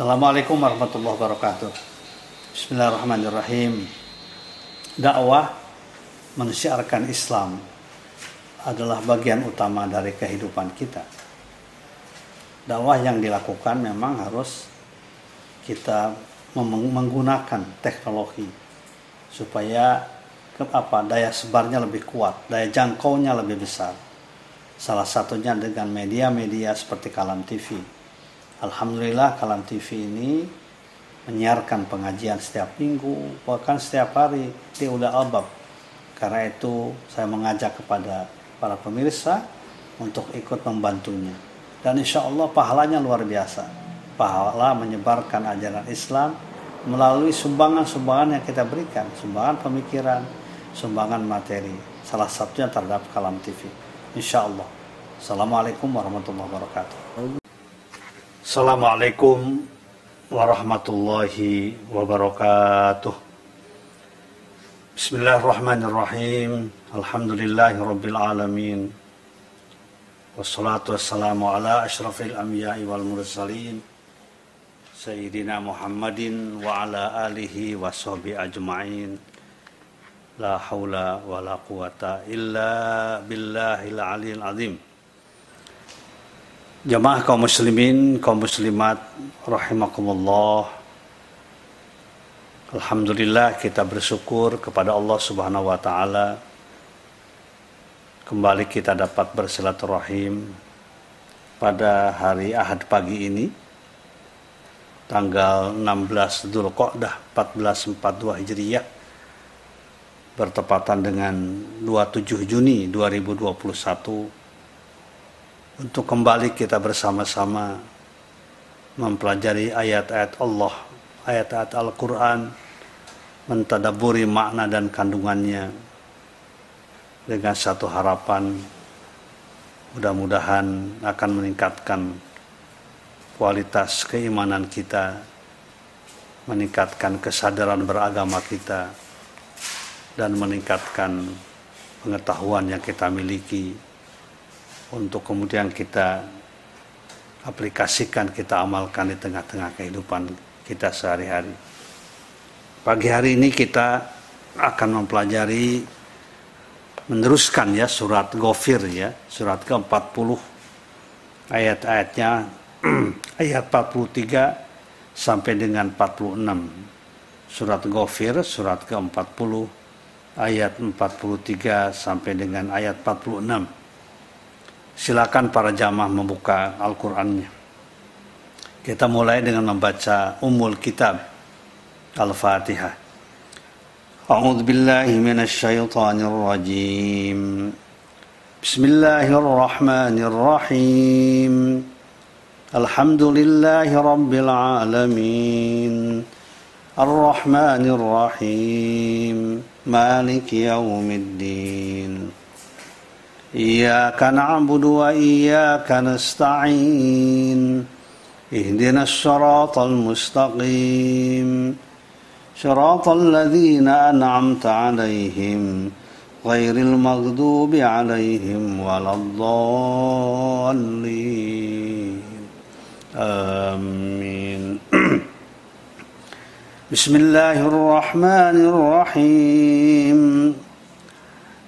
Assalamualaikum warahmatullahi wabarakatuh. Bismillahirrahmanirrahim. Dakwah mensiarkan Islam adalah bagian utama dari kehidupan kita. Dakwah yang dilakukan memang harus kita menggunakan teknologi supaya apa daya sebarnya lebih kuat, daya jangkaunya lebih besar. Salah satunya dengan media-media seperti Kalam TV Alhamdulillah Kalam TV ini menyiarkan pengajian setiap minggu, bahkan setiap hari di Ula Albab. Karena itu saya mengajak kepada para pemirsa untuk ikut membantunya. Dan insya Allah pahalanya luar biasa. Pahala menyebarkan ajaran Islam melalui sumbangan-sumbangan yang kita berikan. Sumbangan pemikiran, sumbangan materi. Salah satunya terhadap Kalam TV. Insya Allah. Assalamualaikum warahmatullahi wabarakatuh. Assalamualaikum warahmatullahi wabarakatuh. Bismillahirrahmanirrahim. Alhamdulillahi rabbil alamin. Wassalatu wassalamu ala ashrafil anbiya'i wal mursalin. Sayyidina Muhammadin wa ala alihi wa sahbihi ajma'in. La hawla wa la quwata illa billahil aliyil azim. Jamaah kaum muslimin, kaum muslimat rahimakumullah. Alhamdulillah kita bersyukur kepada Allah Subhanahu wa taala. Kembali kita dapat bersilaturahim pada hari Ahad pagi ini tanggal 16 Dzulqa'dah 1442 Hijriah bertepatan dengan 27 Juni 2021 untuk kembali kita bersama-sama mempelajari ayat-ayat Allah, ayat-ayat Al-Quran, mentadaburi makna dan kandungannya dengan satu harapan mudah-mudahan akan meningkatkan kualitas keimanan kita, meningkatkan kesadaran beragama kita, dan meningkatkan pengetahuan yang kita miliki untuk kemudian kita aplikasikan, kita amalkan di tengah-tengah kehidupan kita sehari-hari. Pagi hari ini kita akan mempelajari meneruskan ya surat Ghafir ya, surat ke-40 ayat-ayatnya ayat 43 sampai dengan 46. Surat Ghafir surat ke-40 ayat 43 sampai dengan ayat 46 silakan para jamaah membuka Al-Qur'annya. Kita mulai dengan membaca Ummul Kitab Al-Fatihah. A'udzu billahi rajim. Bismillahirrahmanirrahim. Alhamdulillahi rabbil alamin. Ar-Rahmanir Rahim. Maliki yaumiddin. إياك نعبد وإياك نستعين. اهدنا الصراط المستقيم. صراط الذين أنعمت عليهم غير المغضوب عليهم ولا الضالين. آمين. بسم الله الرحمن الرحيم.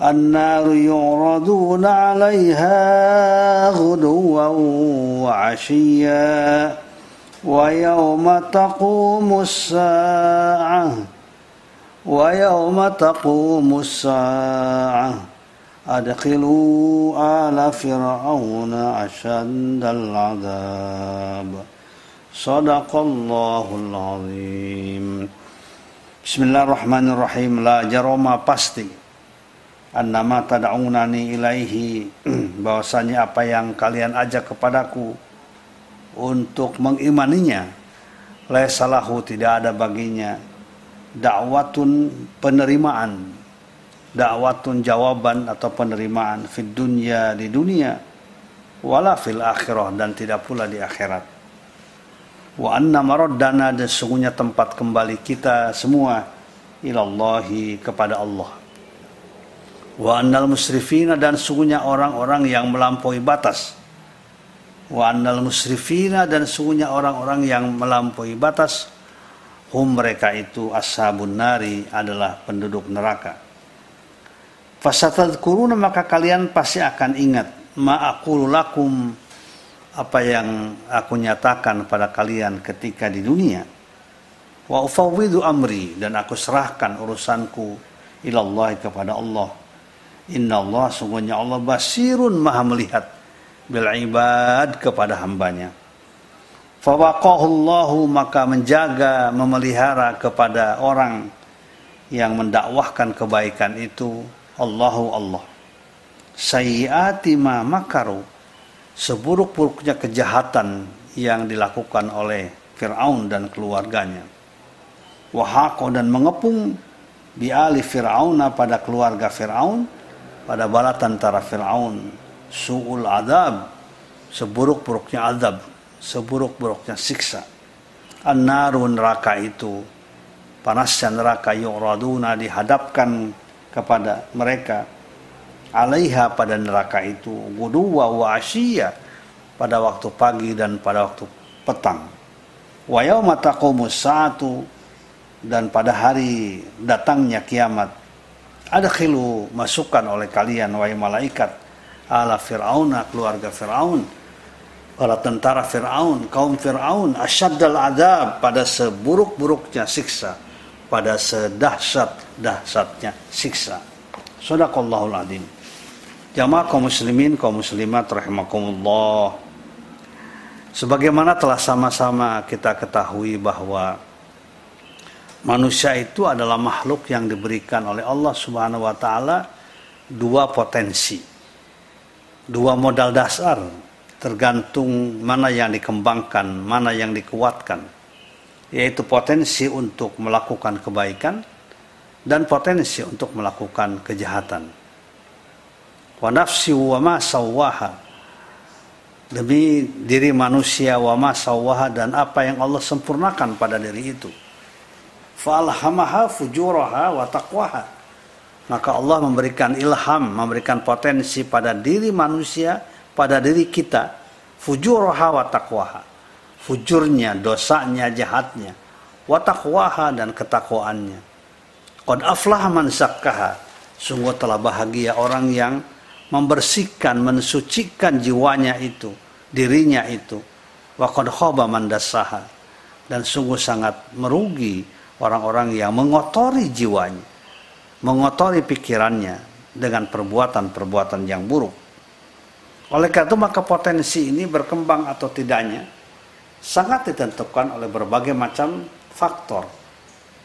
النار يعرضون عليها غدوا وعشيا ويوم تقوم الساعة ويوم تقوم الساعة. أدخلوا آل فرعون أشد العذاب. صدق الله العظيم. Bismillahirrahmanirrahim La jaroma pasti. Annama tad'unani ilaihi bahwasanya apa yang kalian ajak kepadaku untuk mengimaninya salahu tidak ada baginya. Dakwatun penerimaan. Dakwatun jawaban atau penerimaan fid dunya di dunia wala fil akhirah dan tidak pula di akhirat. Wa anna maraddana dan sungguhnya tempat kembali kita semua ilallahi kepada Allah wa annal musrifina dan sungguhnya orang-orang yang melampaui batas wa annal musrifina dan sungguhnya orang-orang yang melampaui batas hum mereka itu ashabun nari adalah penduduk neraka Fasatadkuruna maka kalian pasti akan ingat ma'akulu lakum apa yang aku nyatakan pada kalian ketika di dunia. Wa ufawwidu amri dan aku serahkan urusanku ilallah kepada Allah. Inna Allah sungguhnya Allah basirun maha melihat bil ibad kepada hambanya. Fawaqahullahu maka menjaga memelihara kepada orang yang mendakwahkan kebaikan itu Allahu Allah. Sayyati ma makaru seburuk-buruknya kejahatan yang dilakukan oleh Fir'aun dan keluarganya. Wahako dan mengepung biali Fir'auna pada keluarga Fir'aun pada bala tentara Fir'aun. Su'ul adab seburuk-buruknya adab seburuk-buruknya siksa. An-naru neraka itu panasnya neraka yu'raduna dihadapkan kepada mereka. Alaiha pada neraka itu guduwa wa asyiya pada waktu pagi dan pada waktu petang. Wa yauma sa'atu dan pada hari datangnya kiamat ada khilu masukkan oleh kalian wahai malaikat ala fir'auna keluarga fir'aun para tentara fir'aun kaum fir'aun asyaddal adab pada seburuk-buruknya siksa pada sedahsyat-dahsyatnya siksa. Sadaqallahul adzim. Jamaah kaum muslimin, kaum muslimat rahimakumullah. Sebagaimana telah sama-sama kita ketahui bahwa manusia itu adalah makhluk yang diberikan oleh Allah Subhanahu wa taala dua potensi. Dua modal dasar tergantung mana yang dikembangkan, mana yang dikuatkan yaitu potensi untuk melakukan kebaikan dan potensi untuk melakukan kejahatan. Wa nafsi wa ma sawwaha demi diri manusia wa ma sawwaha dan apa yang Allah sempurnakan pada diri itu. Falhamaha fujuraha wa taqwaha. Maka Allah memberikan ilham, memberikan potensi pada diri manusia, pada diri kita, fujuraha wa taqwaha fujurnya, dosanya, jahatnya, watakwaha dan ketakwaannya. Qad aflah man. Sungguh telah bahagia orang yang membersihkan, mensucikan jiwanya itu, dirinya itu. Wa qad khaba. Dan sungguh sangat merugi orang-orang yang mengotori jiwanya, mengotori pikirannya dengan perbuatan-perbuatan yang buruk. Oleh karena itu maka potensi ini berkembang atau tidaknya sangat ditentukan oleh berbagai macam faktor,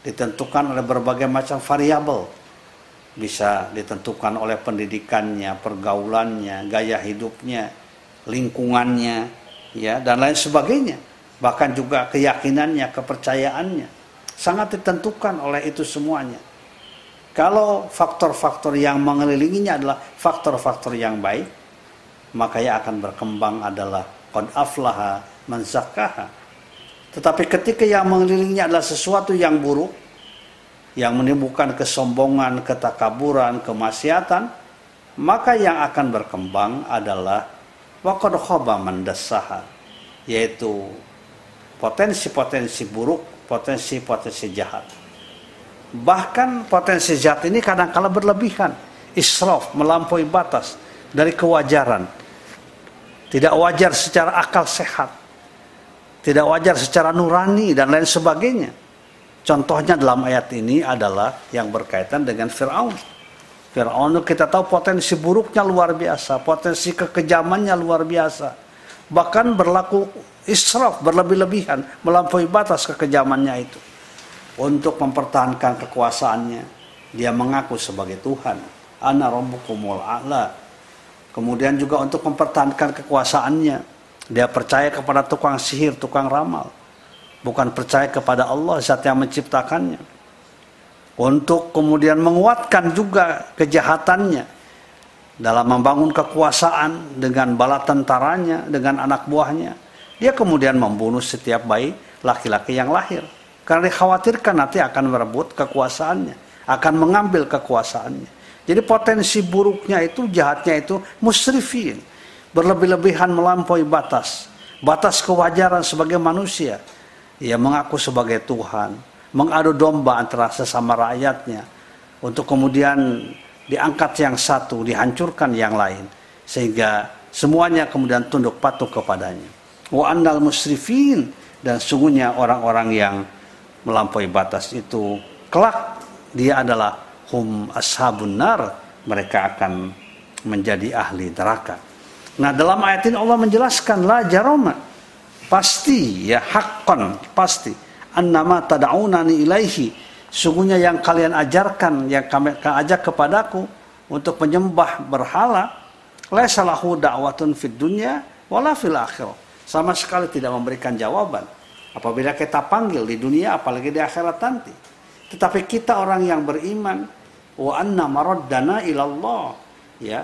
ditentukan oleh berbagai macam variabel, bisa ditentukan oleh pendidikannya, pergaulannya, gaya hidupnya, lingkungannya, ya dan lain sebagainya. Bahkan juga keyakinannya, kepercayaannya, sangat ditentukan oleh itu semuanya. Kalau faktor-faktor yang mengelilinginya adalah faktor-faktor yang baik, maka yang akan berkembang adalah qad aflaha Tetapi ketika yang mengelilingnya adalah sesuatu yang buruk, yang menimbulkan kesombongan, ketakaburan, kemaksiatan, maka yang akan berkembang adalah waqad khaba yaitu potensi-potensi buruk, potensi-potensi jahat. Bahkan potensi jahat ini kadang-kala berlebihan, israf, melampaui batas dari kewajaran tidak wajar secara akal sehat, tidak wajar secara nurani dan lain sebagainya. Contohnya dalam ayat ini adalah yang berkaitan dengan Fir'aun. Fir'aun kita tahu potensi buruknya luar biasa, potensi kekejamannya luar biasa. Bahkan berlaku israf, berlebih-lebihan, melampaui batas kekejamannya itu. Untuk mempertahankan kekuasaannya, dia mengaku sebagai Tuhan. Ana rabbukumul a'la. Kemudian juga untuk mempertahankan kekuasaannya, dia percaya kepada tukang sihir, tukang ramal. Bukan percaya kepada Allah, zat yang menciptakannya untuk kemudian menguatkan juga kejahatannya dalam membangun kekuasaan dengan bala tentaranya, dengan anak buahnya. Dia kemudian membunuh setiap bayi laki-laki yang lahir. Karena dikhawatirkan nanti akan merebut kekuasaannya, akan mengambil kekuasaannya. Jadi potensi buruknya itu, jahatnya itu musrifin. Berlebih-lebihan melampaui batas. Batas kewajaran sebagai manusia. Ia mengaku sebagai Tuhan mengadu domba antara sesama rakyatnya untuk kemudian diangkat yang satu, dihancurkan yang lain sehingga semuanya kemudian tunduk patuh kepadanya. Wa annal musrifin. Dan sungguhnya orang-orang yang melampaui batas itu kelak dia adalah hum ashabun nar. Mereka akan menjadi ahli neraka. Nah dalam ayat ini Allah menjelaskan la jaroma. Pasti ya hakon pasti. Annama tad'unani ilaihi. Sungguhnya yang kalian ajarkan yang kami ajak kepadaku untuk menyembah berhala laisa lahu da'watun fid dunya wala fil akhirah sama sekali tidak memberikan jawaban apabila kita panggil di dunia apalagi di akhirat nanti tetapi kita orang yang beriman wa anna maraddana ilallah ya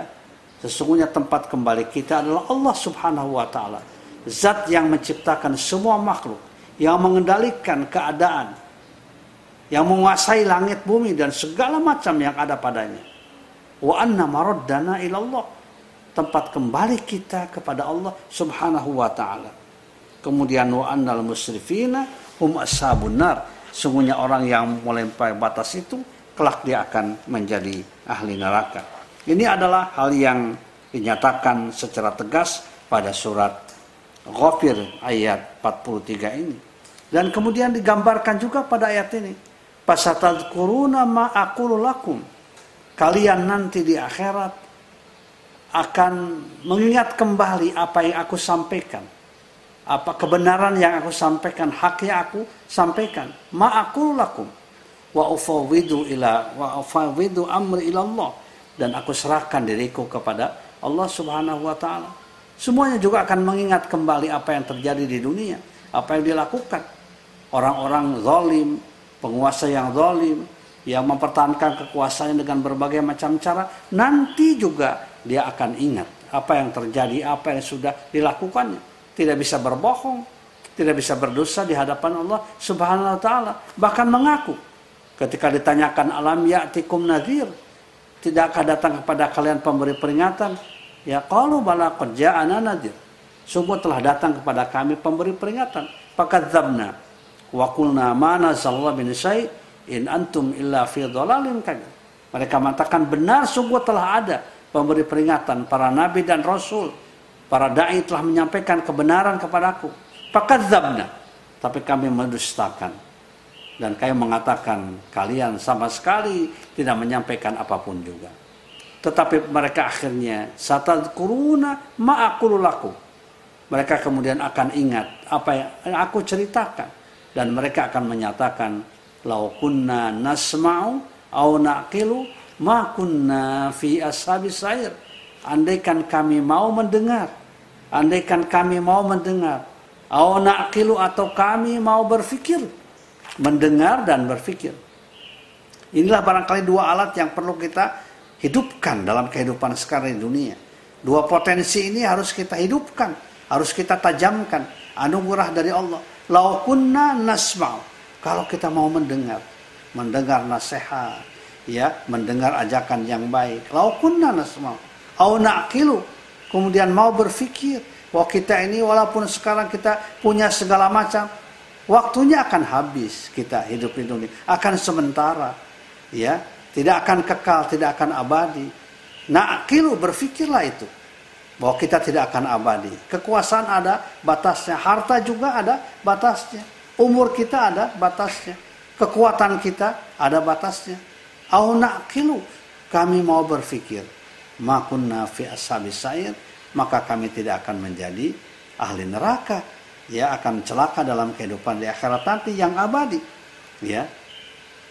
sesungguhnya tempat kembali kita adalah Allah Subhanahu wa taala zat yang menciptakan semua makhluk yang mengendalikan keadaan, yang menguasai langit bumi dan segala macam yang ada padanya. Wa anna maraddana ilallah. Tempat kembali kita kepada Allah Subhanahu wa taala. Kemudian wa annal musrifina hum ashabun nar. Sungguhnya orang yang melampaui batas itu kelak dia akan menjadi ahli neraka. Ini adalah hal yang dinyatakan secara tegas pada surat Ghafir ayat 43 ini. Dan kemudian digambarkan juga pada ayat ini. Pasatadkuruna ma'akulu lakum. Kalian nanti di akhirat akan mengingat kembali apa yang aku sampaikan. Apa kebenaran yang aku sampaikan, haknya aku sampaikan. Ma'akulu lakum. Wa ufawidu ila wa ufawidu amri ilallah. Dan aku serahkan diriku kepada Allah subhanahu wa ta'ala Semuanya juga akan mengingat kembali apa yang terjadi di dunia, apa yang dilakukan. Orang-orang zalim, penguasa yang zalim, yang mempertahankan kekuasaannya dengan berbagai macam cara, nanti juga dia akan ingat apa yang terjadi, apa yang sudah dilakukannya. Tidak bisa berbohong, tidak bisa berdosa di hadapan Allah Subhanahu wa taala, bahkan mengaku ketika ditanyakan alam ya'tikum nadhir, tidakkah datang kepada kalian pemberi peringatan? Ya kalau bala kerja anak nadir. Sungguh telah datang kepada kami pemberi peringatan. Fakadzabna wa qulna ma nazallahu bin syai in antum illa fi dhalalin kabir. Mereka mengatakan benar sungguh telah ada pemberi peringatan para nabi dan rasul. Para dai telah menyampaikan kebenaran kepadaku. Fakadzabna. Tapi kami mendustakan. Dan kami mengatakan kalian sama sekali tidak menyampaikan apa pun juga tetapi mereka akhirnya kuruna ma'akulu laku. Mereka kemudian akan ingat apa yang aku ceritakan dan mereka akan menyatakan lau kunna nasma'u au naqilu ma kunna fi ashabis sair. Andaikan kami mau mendengar, andaikan kami mau mendengar, au naqilu atau kami mau berfikir, mendengar dan berfikir. Inilah barangkali dua alat yang perlu kita hidupkan dalam kehidupan sekarang di dunia. Dua potensi ini harus kita hidupkan, harus kita tajamkan. Anugerah dari Allah. Lau kunna nasma'u. Kalau kita mau mendengar, mendengar nasihat, ya, mendengar ajakan yang baik. Lau kunna nasma'u. Au naqilu. Kemudian mau berpikir bahwa kita ini walaupun sekarang kita punya segala macam, waktunya akan habis kita hidup di dunia, akan sementara. Ya, tidak akan kekal, tidak akan abadi. Nakilu berfikirlah itu bahwa kita tidak akan abadi. Kekuasaan ada batasnya, harta juga ada batasnya, umur kita ada batasnya, kekuatan kita ada batasnya. Au nakilu kami mau berpikir makunna fi ashabis sa'ir maka kami tidak akan menjadi ahli neraka. Ya akan celaka dalam kehidupan di akhirat nanti yang abadi. Ya.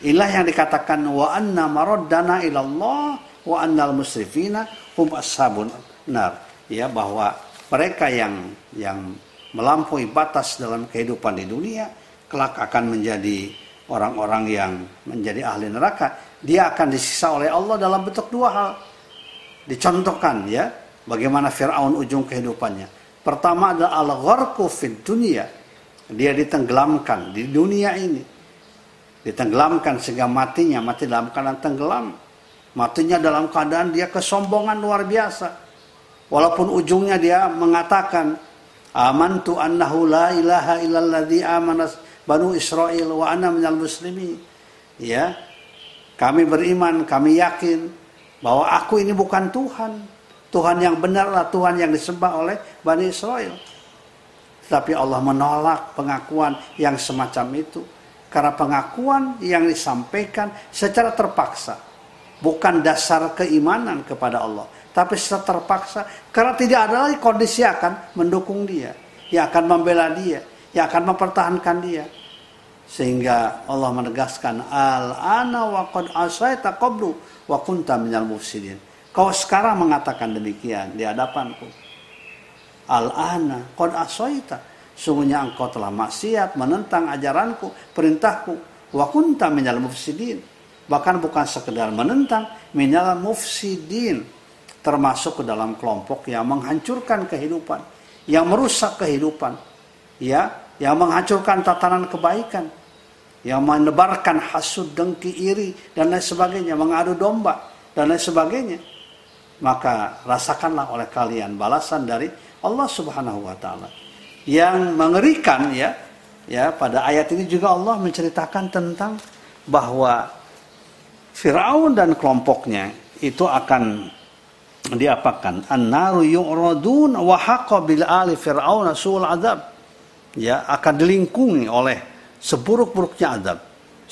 Inilah yang dikatakan wa anna maraddana ilallah wa annal musrifina hum ashabun nar. Ya bahwa mereka yang yang melampaui batas dalam kehidupan di dunia kelak akan menjadi orang-orang yang menjadi ahli neraka dia akan disisa oleh Allah dalam bentuk dua hal. Dicontohkan ya bagaimana Firaun ujung kehidupannya. Pertama adalah al-gharqu fid dunia. Dia ditenggelamkan di dunia ini. Ditenggelamkan sehingga matinya mati dalam keadaan tenggelam. Matinya dalam keadaan dia kesombongan luar biasa. Walaupun ujungnya dia mengatakan amantu annahu la ilaha illalladzi amanas Banu Israel wa ana minal muslimin. Ya. Kami beriman, kami yakin bahwa aku ini bukan Tuhan. Tuhan yang benarlah Tuhan yang disembah oleh Bani Israel. Tapi Allah menolak pengakuan yang semacam itu. Karena pengakuan yang disampaikan secara terpaksa. Bukan dasar keimanan kepada Allah. Tapi secara terpaksa. Karena tidak ada lagi kondisi akan mendukung dia. Yang akan membela dia yang akan mempertahankan dia. Sehingga Allah menegaskan al-ana wa qad asaita qablu wa kunta minal mufsidin. Kau sekarang mengatakan demikian di hadapanku. Al-ana qad asaita. Sungguhnya engkau telah maksiat menentang ajaranku, perintahku. Wa kunta minal mufsidin. Bahkan bukan sekedar menentang, minal mufsidin. Termasuk ke dalam kelompok yang menghancurkan kehidupan. Yang merusak kehidupan ya yang menghancurkan tatanan kebaikan. Yang menebarkan hasud dengki iri dan lain sebagainya. Mengadu domba dan lain sebagainya. Maka rasakanlah oleh kalian balasan dari Allah Subhanahu wa taala. Yang mengerikan ya ya pada ayat ini juga Allah menceritakan tentang bahwa Firaun dan kelompoknya itu akan diapakan? An-naru yu'radun wa haqqa bil ali fir'aun sul adab ya akan dilingkungi oleh seburuk-buruknya azab.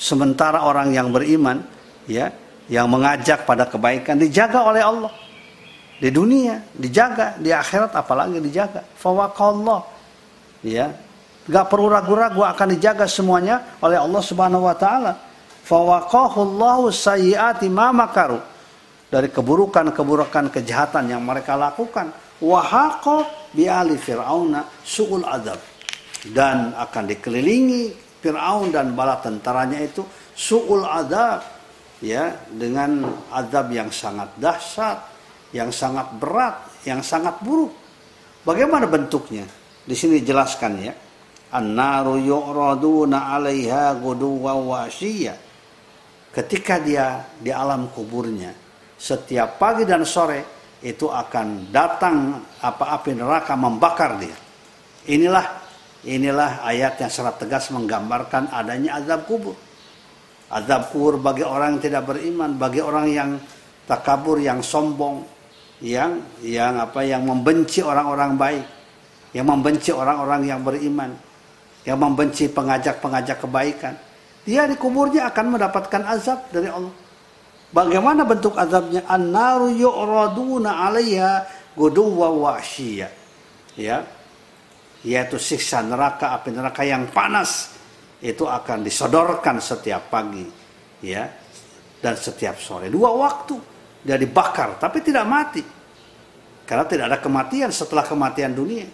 Sementara orang yang beriman ya yang mengajak pada kebaikan dijaga oleh Allah. Di dunia dijaga, di akhirat apalagi dijaga. Fawaqallah. Ya. Gak perlu ragu-ragu akan dijaga semuanya oleh Allah Subhanahu wa taala. Fawaqahullahu sayyiati ma makaru. Dari keburukan-keburukan kejahatan yang mereka lakukan. Wahaqa bi ali fir'auna su'ul adab dan akan dikelilingi Fir'aun dan bala tentaranya itu su'ul adab ya dengan adab yang sangat dahsyat, yang sangat berat, yang sangat buruk. Bagaimana bentuknya? Di sini jelaskan ya. An-naru yu'raduna 'alaiha guduwa wa Ketika dia di alam kuburnya, setiap pagi dan sore itu akan datang apa api neraka membakar dia. Inilah Inilah ayat yang secara tegas menggambarkan adanya azab kubur. Azab kubur bagi orang yang tidak beriman, bagi orang yang takabur, yang sombong, yang yang apa yang membenci orang-orang baik, yang membenci orang-orang yang beriman, yang membenci pengajak-pengajak kebaikan. Dia di kuburnya akan mendapatkan azab dari Allah. Bagaimana bentuk azabnya? An-naru yu'raduna 'alaiha guduwa wa Ya, yaitu siksa neraka api neraka yang panas itu akan disodorkan setiap pagi ya. Dan setiap sore. Dua waktu dia dibakar tapi tidak mati. Karena tidak ada kematian setelah kematian dunia.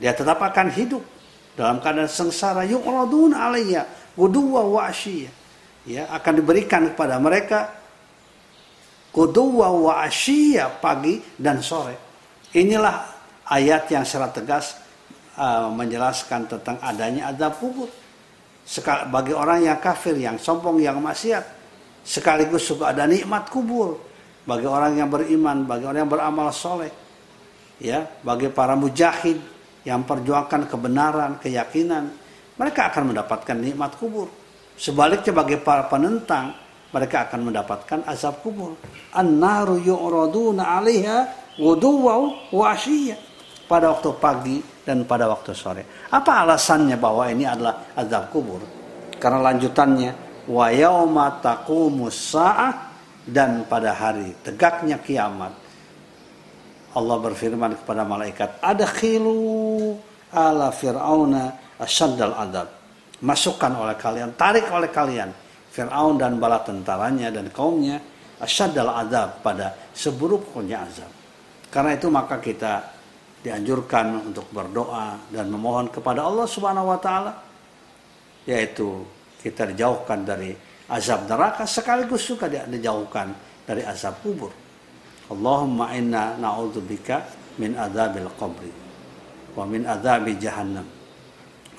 Dia tetap akan hidup dalam keadaan sengsara. Yu'radun alayya guduwa wa ya akan diberikan kepada mereka guduwa wa pagi dan sore. Inilah ayat yang secara tegas uh, menjelaskan tentang adanya azab kubur. Bagi orang yang kafir, yang sombong, yang maksiat, sekaligus juga ada nikmat kubur bagi orang yang beriman, bagi orang yang beramal soleh, ya, bagi para mujahid yang perjuangkan kebenaran, keyakinan, mereka akan mendapatkan nikmat kubur. Sebaliknya bagi para penentang, mereka akan mendapatkan azab kubur. An-naru yu'raduna 'alaiha wa pada waktu pagi dan pada waktu sore. Apa alasannya bahwa ini adalah azab kubur? Karena lanjutannya wa yauma sa'ah dan pada hari tegaknya kiamat Allah berfirman kepada malaikat ada khilu ala fir'auna asyaddal adab masukkan oleh kalian tarik oleh kalian Fir'aun dan bala tentaranya dan kaumnya asyaddal adab pada seburuk-buruknya azab karena itu maka kita dianjurkan untuk berdoa dan memohon kepada Allah Subhanahu wa taala yaitu kita dijauhkan dari azab neraka sekaligus juga dijauhkan dari azab kubur. Allahumma inna na'udzubika min adzabil qabri wa min adzabi jahannam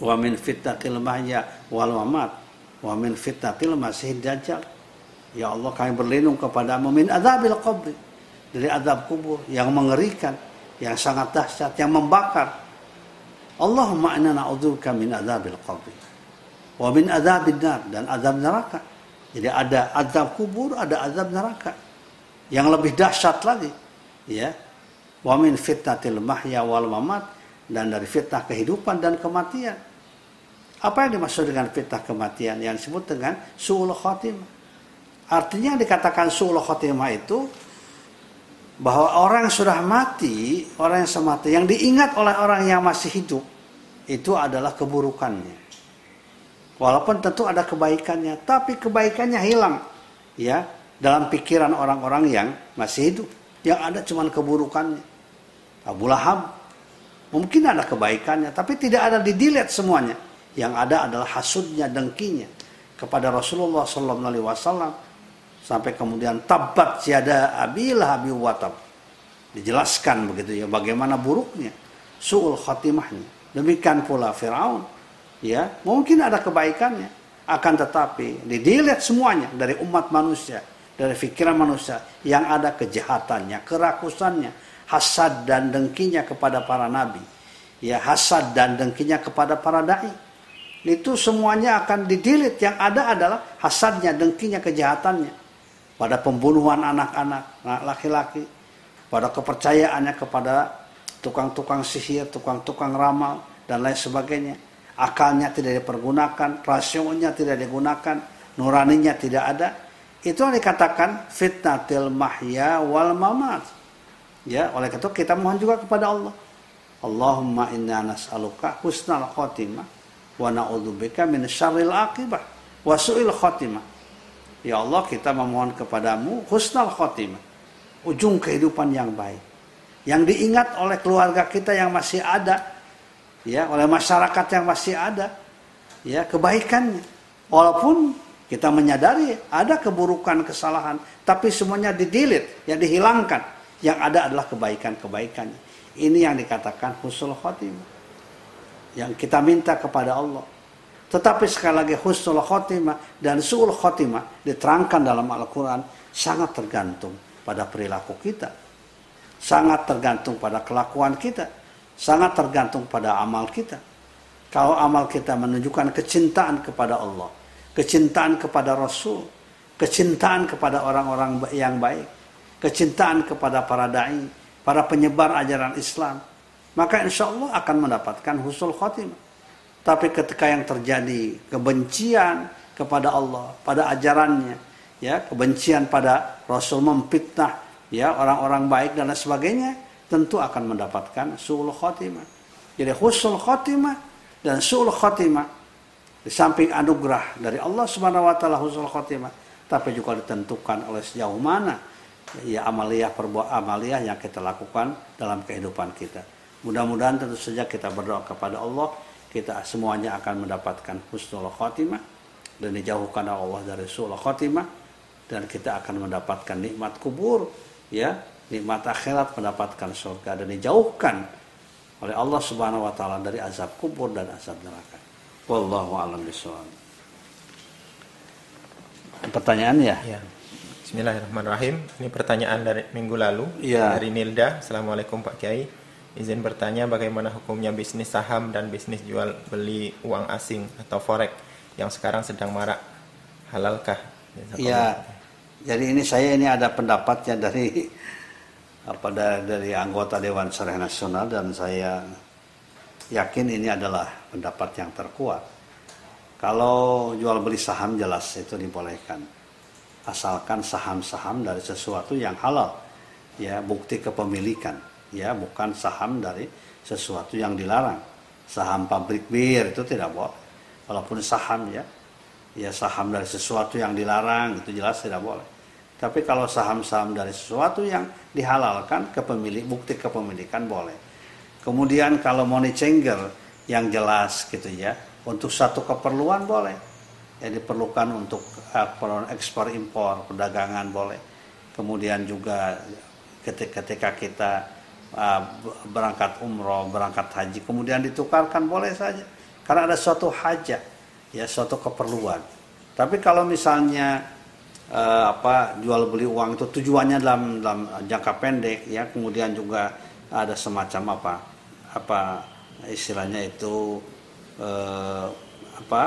wa min fitnatil mahya wal mamat wa min fitnatil masih dajjal. Ya Allah kami berlindung kepadamu min adzabil qabri dari azab kubur yang mengerikan yang sangat dahsyat yang membakar. Allahumma inna na'udzubika min adzabil qabri wa min adzabin nar dan azab neraka. Jadi ada azab kubur ada azab neraka. Yang lebih dahsyat lagi ya. Wa min fitnatil mahya wal mamat dan dari fitnah kehidupan dan kematian. Apa yang dimaksud dengan fitnah kematian? Yang disebut dengan su'ul khotimah artinya yang dikatakan su'ul khotimah itu bahwa orang yang sudah mati orang yang semati yang diingat oleh orang yang masih hidup itu adalah keburukannya walaupun tentu ada kebaikannya tapi kebaikannya hilang ya dalam pikiran orang-orang yang masih hidup. Yang ada cuma keburukannya. Abu Lahab mungkin ada kebaikannya, tapi tidak ada didilet semuanya. Yang ada adalah hasudnya, dengkinya kepada Rasulullah Wasallam sampai kemudian tabat siada abilah abi watab. Dijelaskan begitu ya bagaimana buruknya suul khatimahnya. Demikian pula Firaun ya mungkin ada kebaikannya. Akan tetapi didilet semuanya dari umat manusia dari pikiran manusia yang ada kejahatannya, kerakusannya, hasad dan dengkinya kepada para nabi, ya hasad dan dengkinya kepada para dai. Itu semuanya akan didilit. Yang ada adalah hasadnya, dengkinya, kejahatannya pada pembunuhan anak-anak, laki-laki, pada kepercayaannya kepada tukang-tukang sihir, tukang-tukang ramal dan lain sebagainya. Akalnya tidak dipergunakan, rasionya tidak digunakan, nuraninya tidak ada, itu yang dikatakan fitnatil mahya wal mamat. Ya, oleh itu kita mohon juga kepada Allah. Allahumma inna nas'aluka husnal khotimah wa na'udzubika min syarril aqibah wa su'il khotimah. Ya Allah, kita memohon kepadamu husnal khotimah. Ujung kehidupan yang baik. Yang diingat oleh keluarga kita yang masih ada, ya, oleh masyarakat yang masih ada, ya, kebaikannya. Walaupun kita menyadari ada keburukan, kesalahan, tapi semuanya didilit, yang dihilangkan. Yang ada adalah kebaikan-kebaikannya. Ini yang dikatakan husnul khotimah. Yang kita minta kepada Allah. Tetapi sekali lagi husnul khotimah dan su'ul khotimah diterangkan dalam Al-Quran sangat tergantung pada perilaku kita. Sangat tergantung pada kelakuan kita. Sangat tergantung pada amal kita. Kalau amal kita menunjukkan kecintaan kepada Allah kecintaan kepada Rasul, kecintaan kepada orang-orang yang baik, kecintaan kepada para dai, para penyebar ajaran Islam, maka insya Allah akan mendapatkan husul khotimah. Tapi ketika yang terjadi kebencian kepada Allah, pada ajarannya, ya kebencian pada Rasul memfitnah, ya orang-orang baik dan lain sebagainya, tentu akan mendapatkan suul khotimah. Jadi husul khotimah dan suul khotimah di samping anugerah dari Allah Subhanahu wa taala husnul khotimah, tapi juga ditentukan oleh sejauh mana ya amaliyah perbuatan amaliyah yang kita lakukan dalam kehidupan kita. Mudah-mudahan tentu saja kita berdoa kepada Allah, kita semuanya akan mendapatkan husnul khotimah dan dijauhkan oleh Allah dari suul khotimah dan kita akan mendapatkan nikmat kubur ya nikmat akhirat mendapatkan surga dan dijauhkan oleh Allah Subhanahu wa taala dari azab kubur dan azab neraka. Wallahu a'lam bishawab. Pertanyaan ya? ya. Bismillahirrahmanirrahim. Ini pertanyaan dari minggu lalu ya. dari Nilda. Assalamualaikum Pak Kiai. Izin bertanya bagaimana hukumnya bisnis saham dan bisnis jual beli uang asing atau forex yang sekarang sedang marak. Halalkah? Ya. Jadi ini saya ini ada pendapatnya dari apa dari anggota Dewan Syariah Nasional dan saya yakin ini adalah pendapat yang terkuat. Kalau jual beli saham jelas itu dibolehkan. asalkan saham-saham dari sesuatu yang halal ya bukti kepemilikan ya bukan saham dari sesuatu yang dilarang. Saham pabrik bir itu tidak boleh. Walaupun saham ya. Ya saham dari sesuatu yang dilarang itu jelas tidak boleh. Tapi kalau saham-saham dari sesuatu yang dihalalkan kepemilik bukti kepemilikan boleh. Kemudian kalau money changer yang jelas gitu ya untuk satu keperluan boleh. Yang diperlukan untuk uh, ekspor impor perdagangan boleh. Kemudian juga ketika, kita berangkat umroh berangkat haji kemudian ditukarkan boleh saja. Karena ada suatu hajat ya suatu keperluan. Tapi kalau misalnya uh, apa jual beli uang itu tujuannya dalam dalam jangka pendek ya kemudian juga ada semacam apa apa istilahnya itu uh, apa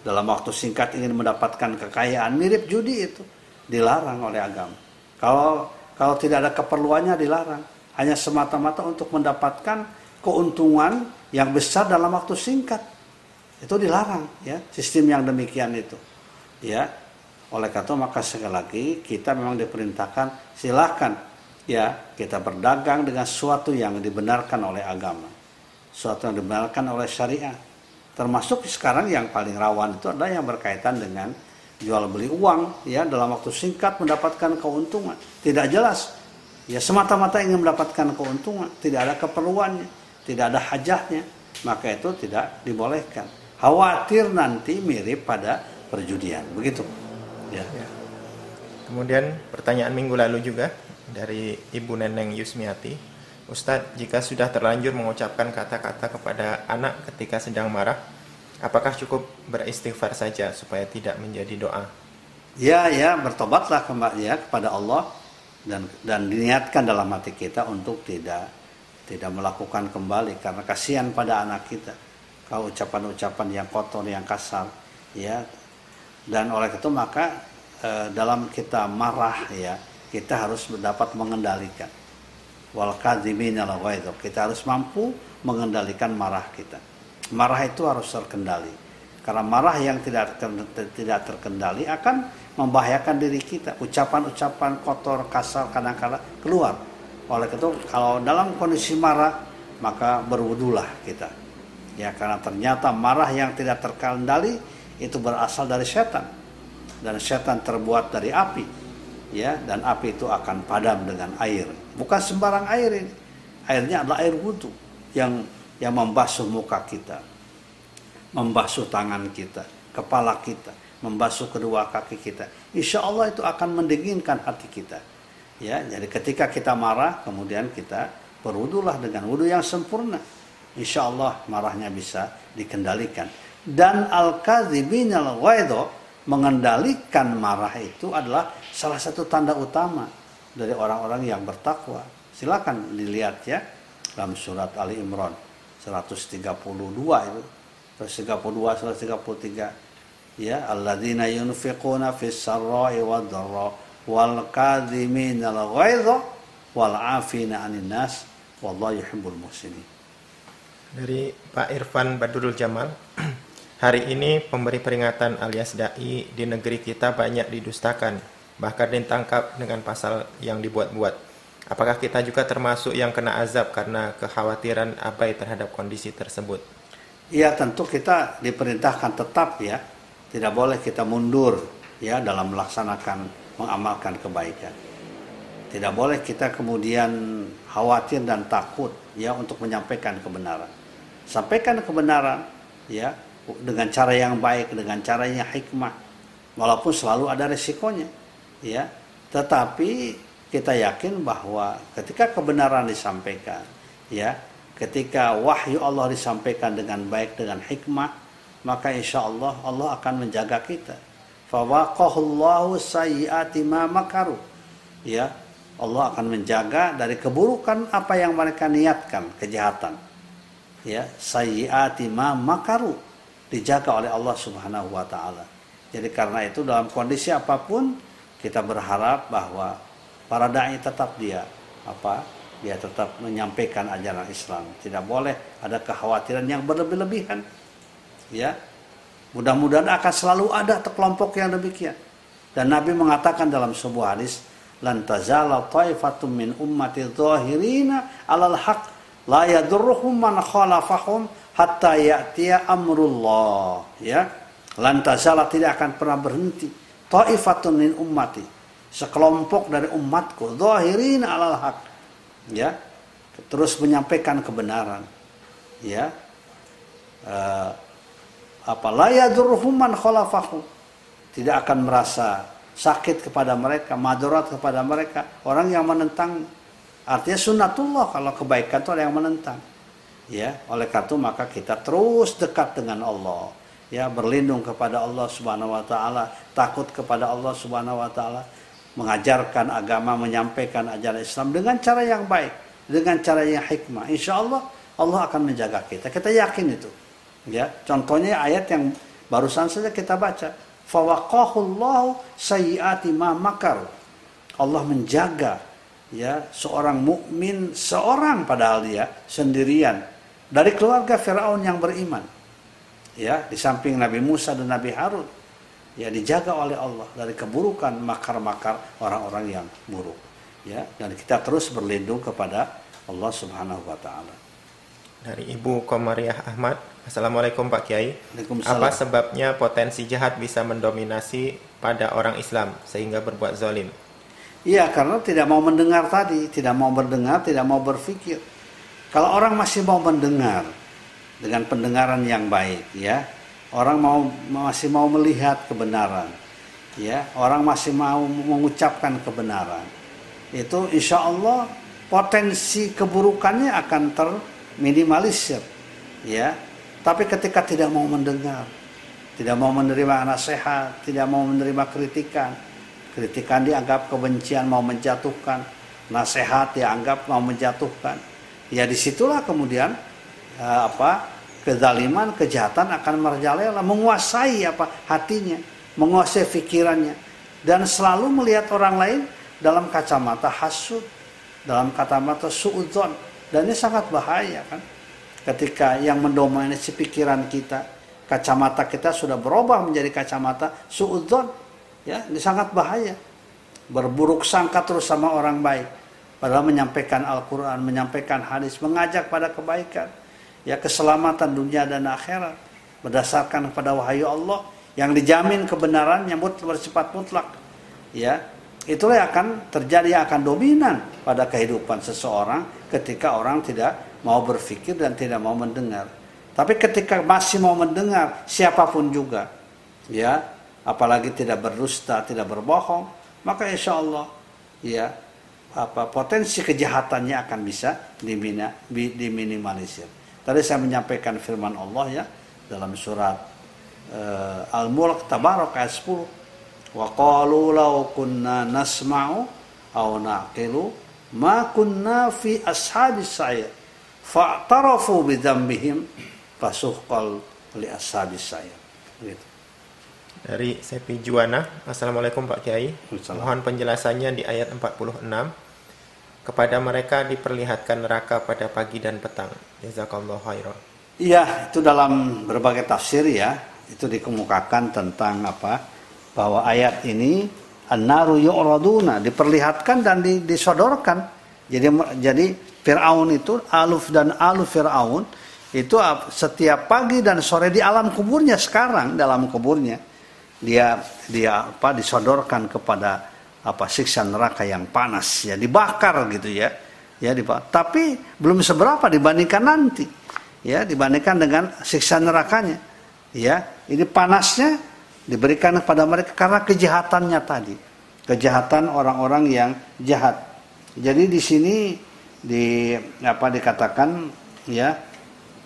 dalam waktu singkat ingin mendapatkan kekayaan mirip judi itu dilarang oleh agama. Kalau kalau tidak ada keperluannya dilarang, hanya semata-mata untuk mendapatkan keuntungan yang besar dalam waktu singkat. Itu dilarang ya, sistem yang demikian itu. Ya. Oleh karena itu maka sekali lagi kita memang diperintahkan silakan ya kita berdagang dengan sesuatu yang dibenarkan oleh agama. Sesuatu yang dibenarkan oleh syariat Termasuk sekarang yang paling rawan itu adalah yang berkaitan dengan jual beli uang ya dalam waktu singkat mendapatkan keuntungan. Tidak jelas. Ya semata-mata ingin mendapatkan keuntungan, tidak ada keperluannya, tidak ada hajahnya, maka itu tidak dibolehkan. Khawatir nanti mirip pada perjudian. Begitu. Ya. ya. Kemudian pertanyaan minggu lalu juga dari Ibu Neneng Yusmiati. Ustadz, jika sudah terlanjur mengucapkan kata-kata kepada anak ketika sedang marah, apakah cukup beristighfar saja supaya tidak menjadi doa? Ya, ya, bertobatlah ya kepada Allah dan dan diniatkan dalam hati kita untuk tidak tidak melakukan kembali karena kasihan pada anak kita. Kalau ucapan-ucapan yang kotor, yang kasar, ya. Dan oleh itu maka eh, dalam kita marah ya, kita harus dapat mengendalikan wal Kita harus mampu mengendalikan marah kita. Marah itu harus terkendali. Karena marah yang tidak tidak terkendali akan membahayakan diri kita. Ucapan-ucapan kotor, kasar kadang-kadang keluar. Oleh itu kalau dalam kondisi marah maka berwudulah kita. Ya karena ternyata marah yang tidak terkendali itu berasal dari setan. Dan setan terbuat dari api ya dan api itu akan padam dengan air bukan sembarang air ini airnya adalah air wudhu yang yang membasuh muka kita membasuh tangan kita kepala kita membasuh kedua kaki kita. Insya Allah itu akan mendinginkan hati kita. Ya jadi ketika kita marah kemudian kita berwudulah dengan wudhu yang sempurna. Insya Allah marahnya bisa dikendalikan. Dan al-kadzibin al mengendalikan marah itu adalah salah satu tanda utama dari orang-orang yang bertakwa. Silakan dilihat ya dalam surat Ali Imran 132 itu. 132 133 ya alladzina yunfiquna fis sarra'i wad dharra wal kadhimina al ghaidha wal 'afina 'anil nas wallahu yuhibbul muhsinin. Dari Pak Irfan Badrul Jamal Hari ini pemberi peringatan alias dai di negeri kita banyak didustakan, bahkan ditangkap dengan pasal yang dibuat-buat. Apakah kita juga termasuk yang kena azab karena kekhawatiran abai terhadap kondisi tersebut? Iya, tentu kita diperintahkan tetap ya, tidak boleh kita mundur ya dalam melaksanakan mengamalkan kebaikan. Tidak boleh kita kemudian khawatir dan takut ya untuk menyampaikan kebenaran. Sampaikan kebenaran ya dengan cara yang baik, dengan caranya hikmah. Walaupun selalu ada resikonya. Ya. Tetapi kita yakin bahwa ketika kebenaran disampaikan, ya, ketika wahyu Allah disampaikan dengan baik dengan hikmah, maka insya Allah Allah akan menjaga kita. Fawaqahullahu sayyiati ma makaru. Ya, Allah akan menjaga dari keburukan apa yang mereka niatkan, kejahatan. Ya, sayyiati ma makaru dijaga oleh Allah Subhanahu wa taala. Jadi karena itu dalam kondisi apa pun kita berharap bahwa para dai tetap dia apa? Dia tetap menyampaikan ajaran Islam. Tidak boleh ada kekhawatiran yang berlebih-lebihan. Ya. Mudah-mudahan akan selalu ada kelompok yang demikian. Dan Nabi mengatakan dalam sebuah hadis, "Lan tazala taifatum min ummati dhahirina 'alal haq la yadurruhum man khalafahum hatta ya'tiya amrullah." Ya. Lan tazala tidak akan pernah berhenti taifatun min ummati sekelompok dari umatku dhahirina 'alal haq. Ya. Terus menyampaikan kebenaran. Ya. Uh, apa yadurruhum man khalafahum tidak akan merasa sakit kepada mereka, madurat kepada mereka, orang yang menentang. Artinya sunnatullah kalau kebaikan itu ada yang menentang. Ya, oleh karena itu maka kita terus dekat dengan Allah. Ya, berlindung kepada Allah Subhanahu wa taala, takut kepada Allah Subhanahu wa taala, mengajarkan agama, menyampaikan ajaran Islam dengan cara yang baik, dengan cara yang hikmah. Insya Allah Allah akan menjaga kita. Kita yakin itu. Ya, contohnya ayat yang barusan saja kita baca fawaqahullahu sayyiati ma makar. Allah menjaga ya seorang mukmin seorang padahal dia sendirian dari keluarga Firaun yang beriman. Ya, di samping Nabi Musa dan Nabi Harun ya dijaga oleh Allah dari keburukan makar-makar orang-orang yang buruk. Ya, dan kita terus berlindung kepada Allah Subhanahu wa taala. Dari Ibu Komariah Ahmad, Assalamualaikum Pak Kiai. Apa sebabnya potensi jahat bisa mendominasi pada orang Islam sehingga berbuat zalim? Iya, karena tidak mau mendengar tadi, tidak mau berdengar, tidak mau berpikir. Kalau orang masih mau mendengar dengan pendengaran yang baik, ya, orang mau masih mau melihat kebenaran, ya, orang masih mau mengucapkan kebenaran, itu insya Allah potensi keburukannya akan ter minimalisir ya. Tapi ketika tidak mau mendengar tidak mau menerima nasihat tidak mau menerima kritikan kritikan dianggap kebencian mau menjatuhkan nasihat dianggap mau menjatuhkan ya di situlah kemudian eh, apa kezaliman kejahatan akan merajalela menguasai apa hatinya menguasai pikirannya dan selalu melihat orang lain dalam kacamata hasud dalam kacamata suudzon dan ini sangat bahaya kan. Ketika yang mendominasi pikiran kita, kacamata kita sudah berubah menjadi kacamata suudzon. Ya, ini sangat bahaya. Berburuk sangka terus sama orang baik. Padahal menyampaikan Al-Quran, menyampaikan hadis, mengajak pada kebaikan. Ya, keselamatan dunia dan akhirat. Berdasarkan pada wahyu Allah yang dijamin kebenarannya bersifat mutlak. Ya, itulah yang akan terjadi yang akan dominan pada kehidupan seseorang ketika orang tidak mau berpikir dan tidak mau mendengar. Tapi ketika masih mau mendengar siapa pun juga, ya, apalagi tidak berdusta, tidak berbohong, maka insya Allah, ya, apa potensi kejahatannya akan bisa dimina, diminimalisir. Tadi saya menyampaikan firman Allah ya dalam surat uh, Al-Mulk Tabarok ayat 10 Wa qalu kunna nasma'u aw naqilu ma kunna fi ashabis sa'ir. Fa'tarafu bi dzambihim fasuhqal li ashabis sa'ir. Gitu. Dari Sepi Juwana, Assalamualaikum Pak Kiai. Mohon penjelasannya di ayat 46. Kepada mereka diperlihatkan neraka pada pagi dan petang. Jazakallah khairan. Iya, itu dalam berbagai tafsir ya. Itu dikemukakan tentang apa? bahwa ayat ini an-naru yu'raduna diperlihatkan dan disodorkan. Jadi jadi Firaun itu aluf dan aluf Firaun itu setiap pagi dan sore di alam kuburnya sekarang dalam kuburnya dia dia apa disodorkan kepada apa siksa neraka yang panas ya dibakar gitu ya ya tapi belum seberapa dibandingkan nanti ya dibandingkan dengan siksa nerakanya ya ini panasnya diberikan kepada mereka karena kejahatannya tadi. Kejahatan orang-orang yang jahat. Jadi di sini di apa dikatakan ya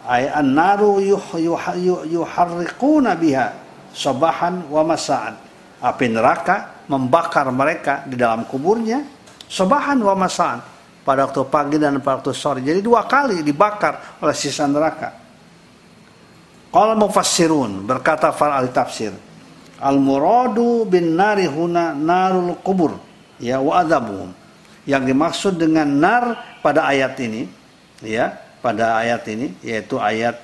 ay an-naru yuharriquna biha sabahan wa masa'an. Api neraka membakar mereka di dalam kuburnya sabahan wa masa'an pada waktu pagi dan pada waktu sore. Jadi dua kali dibakar oleh sisa neraka. Qala mufassirun berkata para ahli tafsir al muradu bin nari huna narul kubur. Ya wa adabuhum. Yang dimaksud dengan nar pada ayat ini ya pada ayat ini yaitu ayat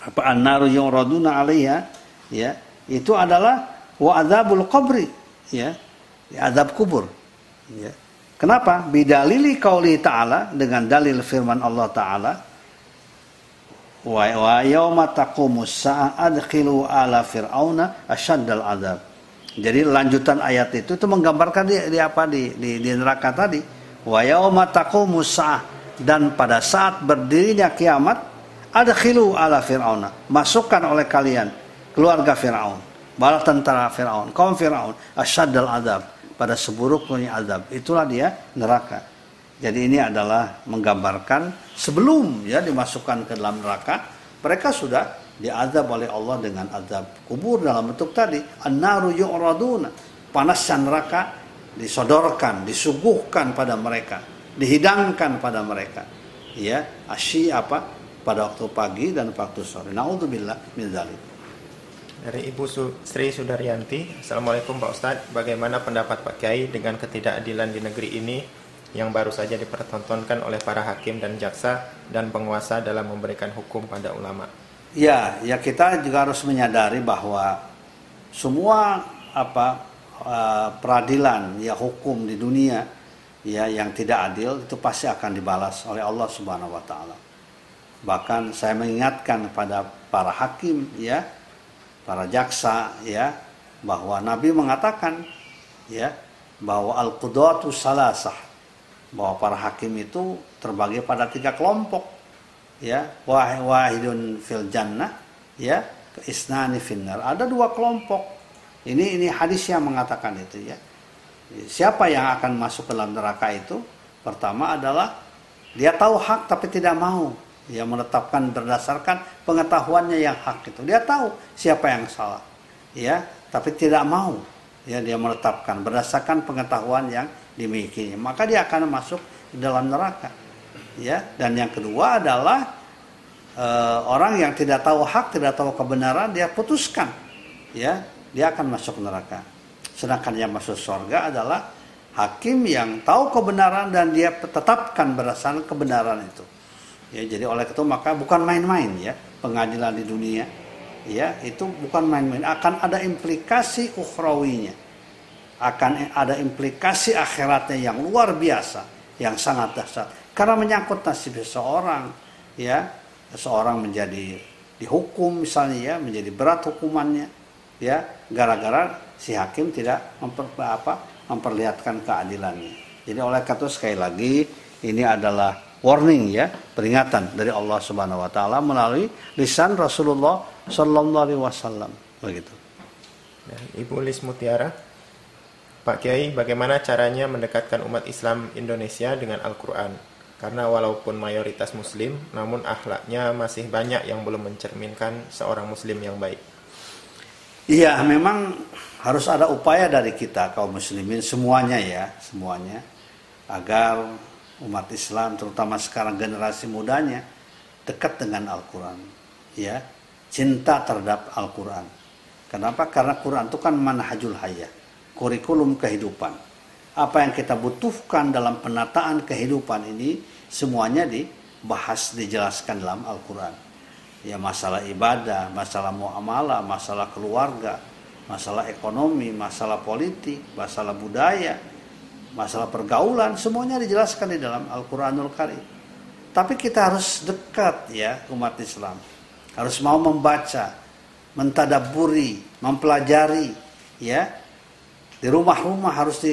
apa an-naru yuraduna alaiha ya itu adalah wa adabul qabri ya di azab kubur ya. Kenapa? Bidalili qauli ta'ala dengan dalil firman Allah taala wa wa yauma taqumus sa'a adkhilu ala fir'auna asyaddal azab jadi lanjutan ayat itu itu menggambarkan di, di apa di, di di neraka tadi. Wa yauma taqumus sa'a. Dan pada saat berdirinya kiamat adkhilu ala fir'auna. Masukkan oleh kalian keluarga Firaun bala tentara Firaun kaum Firaun asyaddal azab pada seburuknya azab itulah dia neraka jadi ini adalah menggambarkan sebelum ya dimasukkan ke dalam neraka mereka sudah diazab oleh Allah dengan azab kubur dalam bentuk tadi an-naru yu'raduna. Panasnya neraka disodorkan disuguhkan pada mereka dihidangkan pada mereka. Ya asyi apa? Pada waktu pagi dan waktu sore. Naudzubillah min dzalik dari Ibu Sri Sudaryanti, Assalamualaikum Pak Ustadz, bagaimana pendapat Pak Kiai dengan ketidakadilan di negeri ini yang baru saja dipertontonkan oleh para hakim dan jaksa dan penguasa dalam memberikan hukum pada ulama? Ya, ya kita juga harus menyadari bahwa semua apa uh, peradilan ya hukum di dunia ya yang tidak adil itu pasti akan dibalas oleh Allah Subhanahu wa taala. Bahkan saya mengingatkan pada para hakim ya para jaksa ya bahwa Nabi mengatakan ya bahwa al qudatu salasah bahwa para hakim itu terbagi pada tiga kelompok ya. Wahidun fil jannah ya. Isnani finnar ada dua kelompok. Ini ini hadis yang mengatakan itu ya. Siapa yang akan masuk ke dalam neraka itu? Pertama adalah dia tahu hak tapi tidak mau. Dia menetapkan berdasarkan pengetahuannya yang hak itu. Dia tahu siapa yang salah. Ya, tapi tidak mau ya dia menetapkan berdasarkan pengetahuan yang dimilikinya. Maka dia akan masuk dalam neraka. Ya, dan yang kedua adalah e, orang yang tidak tahu hak, tidak tahu kebenaran, dia putuskan. Ya, dia akan masuk neraka. Sedangkan yang masuk surga adalah hakim yang tahu kebenaran dan dia tetapkan berdasarkan kebenaran itu. Ya, jadi oleh itu maka bukan main-main ya pengadilan di dunia. Ya, itu bukan main-main, akan ada implikasi ukhrawinya. Akan ada implikasi akhiratnya yang luar biasa, yang sangat dahsyat. Karena menyangkut nasib seseorang, ya, seseorang menjadi dihukum misalnya ya, menjadi berat hukumannya, ya, gara-gara si hakim tidak memper, apa, memperlihatkan keadilannya. Jadi oleh itu sekali lagi ini adalah warning ya, peringatan dari Allah Subhanahu wa taala melalui lisan Rasulullah sallallahu alaihi wasallam. Begitu. Ibu Lis Mutiara, Pak Kiai, bagaimana caranya mendekatkan umat Islam Indonesia dengan Al-Qur'an? Karena walaupun mayoritas muslim, namun akhlaknya masih banyak yang belum mencerminkan seorang muslim yang baik. Iya, memang harus ada upaya dari kita kaum muslimin semuanya ya, semuanya agar umat Islam terutama sekarang generasi mudanya dekat dengan Al-Quran ya cinta terhadap Al-Quran kenapa karena Quran itu kan manhajul hayah kurikulum kehidupan apa yang kita butuhkan dalam penataan kehidupan ini semuanya dibahas dijelaskan dalam Al-Quran ya masalah ibadah masalah muamalah masalah keluarga masalah ekonomi masalah politik masalah budaya masalah pergaulan semuanya dijelaskan di dalam Al-Qur'anul Karim. Tapi kita harus dekat ya umat Islam. Harus mau membaca, mentadaburi, mempelajari ya. Di rumah-rumah harus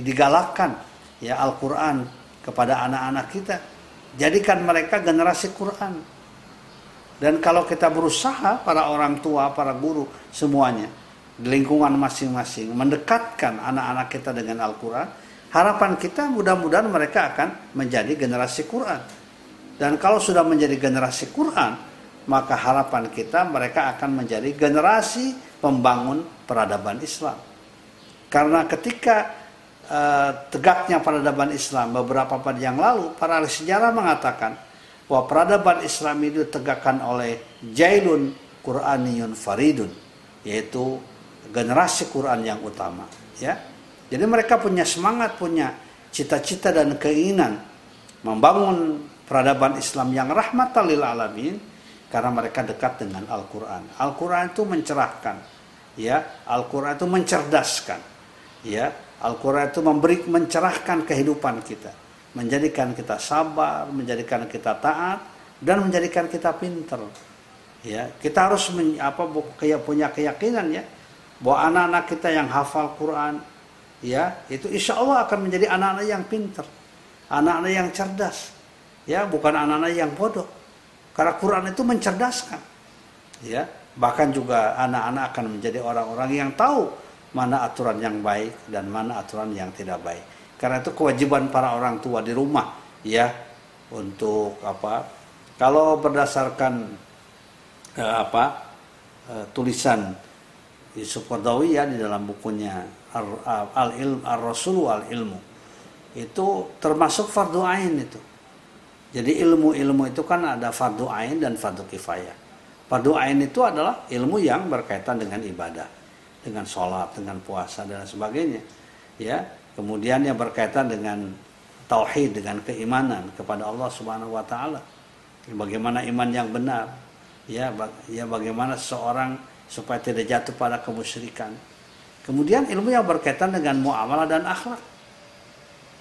digalakkan ya Al-Qur'an kepada anak-anak kita. Jadikan mereka generasi Quran. Dan kalau kita berusaha para orang tua, para guru semuanya di lingkungan masing-masing mendekatkan anak-anak kita dengan Al-Qur'an, harapan kita mudah-mudahan mereka akan menjadi generasi Quran. Dan kalau sudah menjadi generasi Quran, maka harapan kita mereka akan menjadi generasi pembangun peradaban Islam. Karena ketika uh, tegaknya peradaban Islam beberapa pada yang lalu, para ahli sejarah mengatakan bahwa peradaban Islam itu tegakkan oleh Jailun Quraniyun Faridun, yaitu generasi Quran yang utama. Ya, jadi mereka punya semangat, punya cita-cita dan keinginan membangun peradaban Islam yang rahmatan lil alamin karena mereka dekat dengan Al-Qur'an. Al-Qur'an itu mencerahkan, ya, Al-Qur'an itu mencerdaskan. Ya, Al-Quran itu memberi mencerahkan kehidupan kita, menjadikan kita sabar, menjadikan kita taat, dan menjadikan kita pinter. Ya, kita harus men, apa kayak punya keyakinan ya bahwa anak-anak kita yang hafal Quran, ya itu insya Allah akan menjadi anak-anak yang pinter, anak-anak yang cerdas, ya bukan anak-anak yang bodoh. Karena Quran itu mencerdaskan, ya bahkan juga anak-anak akan menjadi orang-orang yang tahu mana aturan yang baik dan mana aturan yang tidak baik. Karena itu kewajiban para orang tua di rumah ya untuk apa? Kalau berdasarkan eh, apa eh, tulisan Yusuf Qardawi ya di dalam bukunya Al Ilm Al Rasul Al Ilmu itu termasuk fardu ain itu. Jadi ilmu-ilmu itu kan ada fardu ain dan fardu kifayah. Fardu ain itu adalah ilmu yang berkaitan dengan ibadah dengan sholat, dengan puasa dan sebagainya. Ya, kemudian yang berkaitan dengan tauhid, dengan keimanan kepada Allah Subhanahu Wa Taala. Bagaimana iman yang benar, ya, ya bagaimana seseorang supaya tidak jatuh pada kemusyrikan. Kemudian ilmu yang berkaitan dengan muamalah dan akhlak,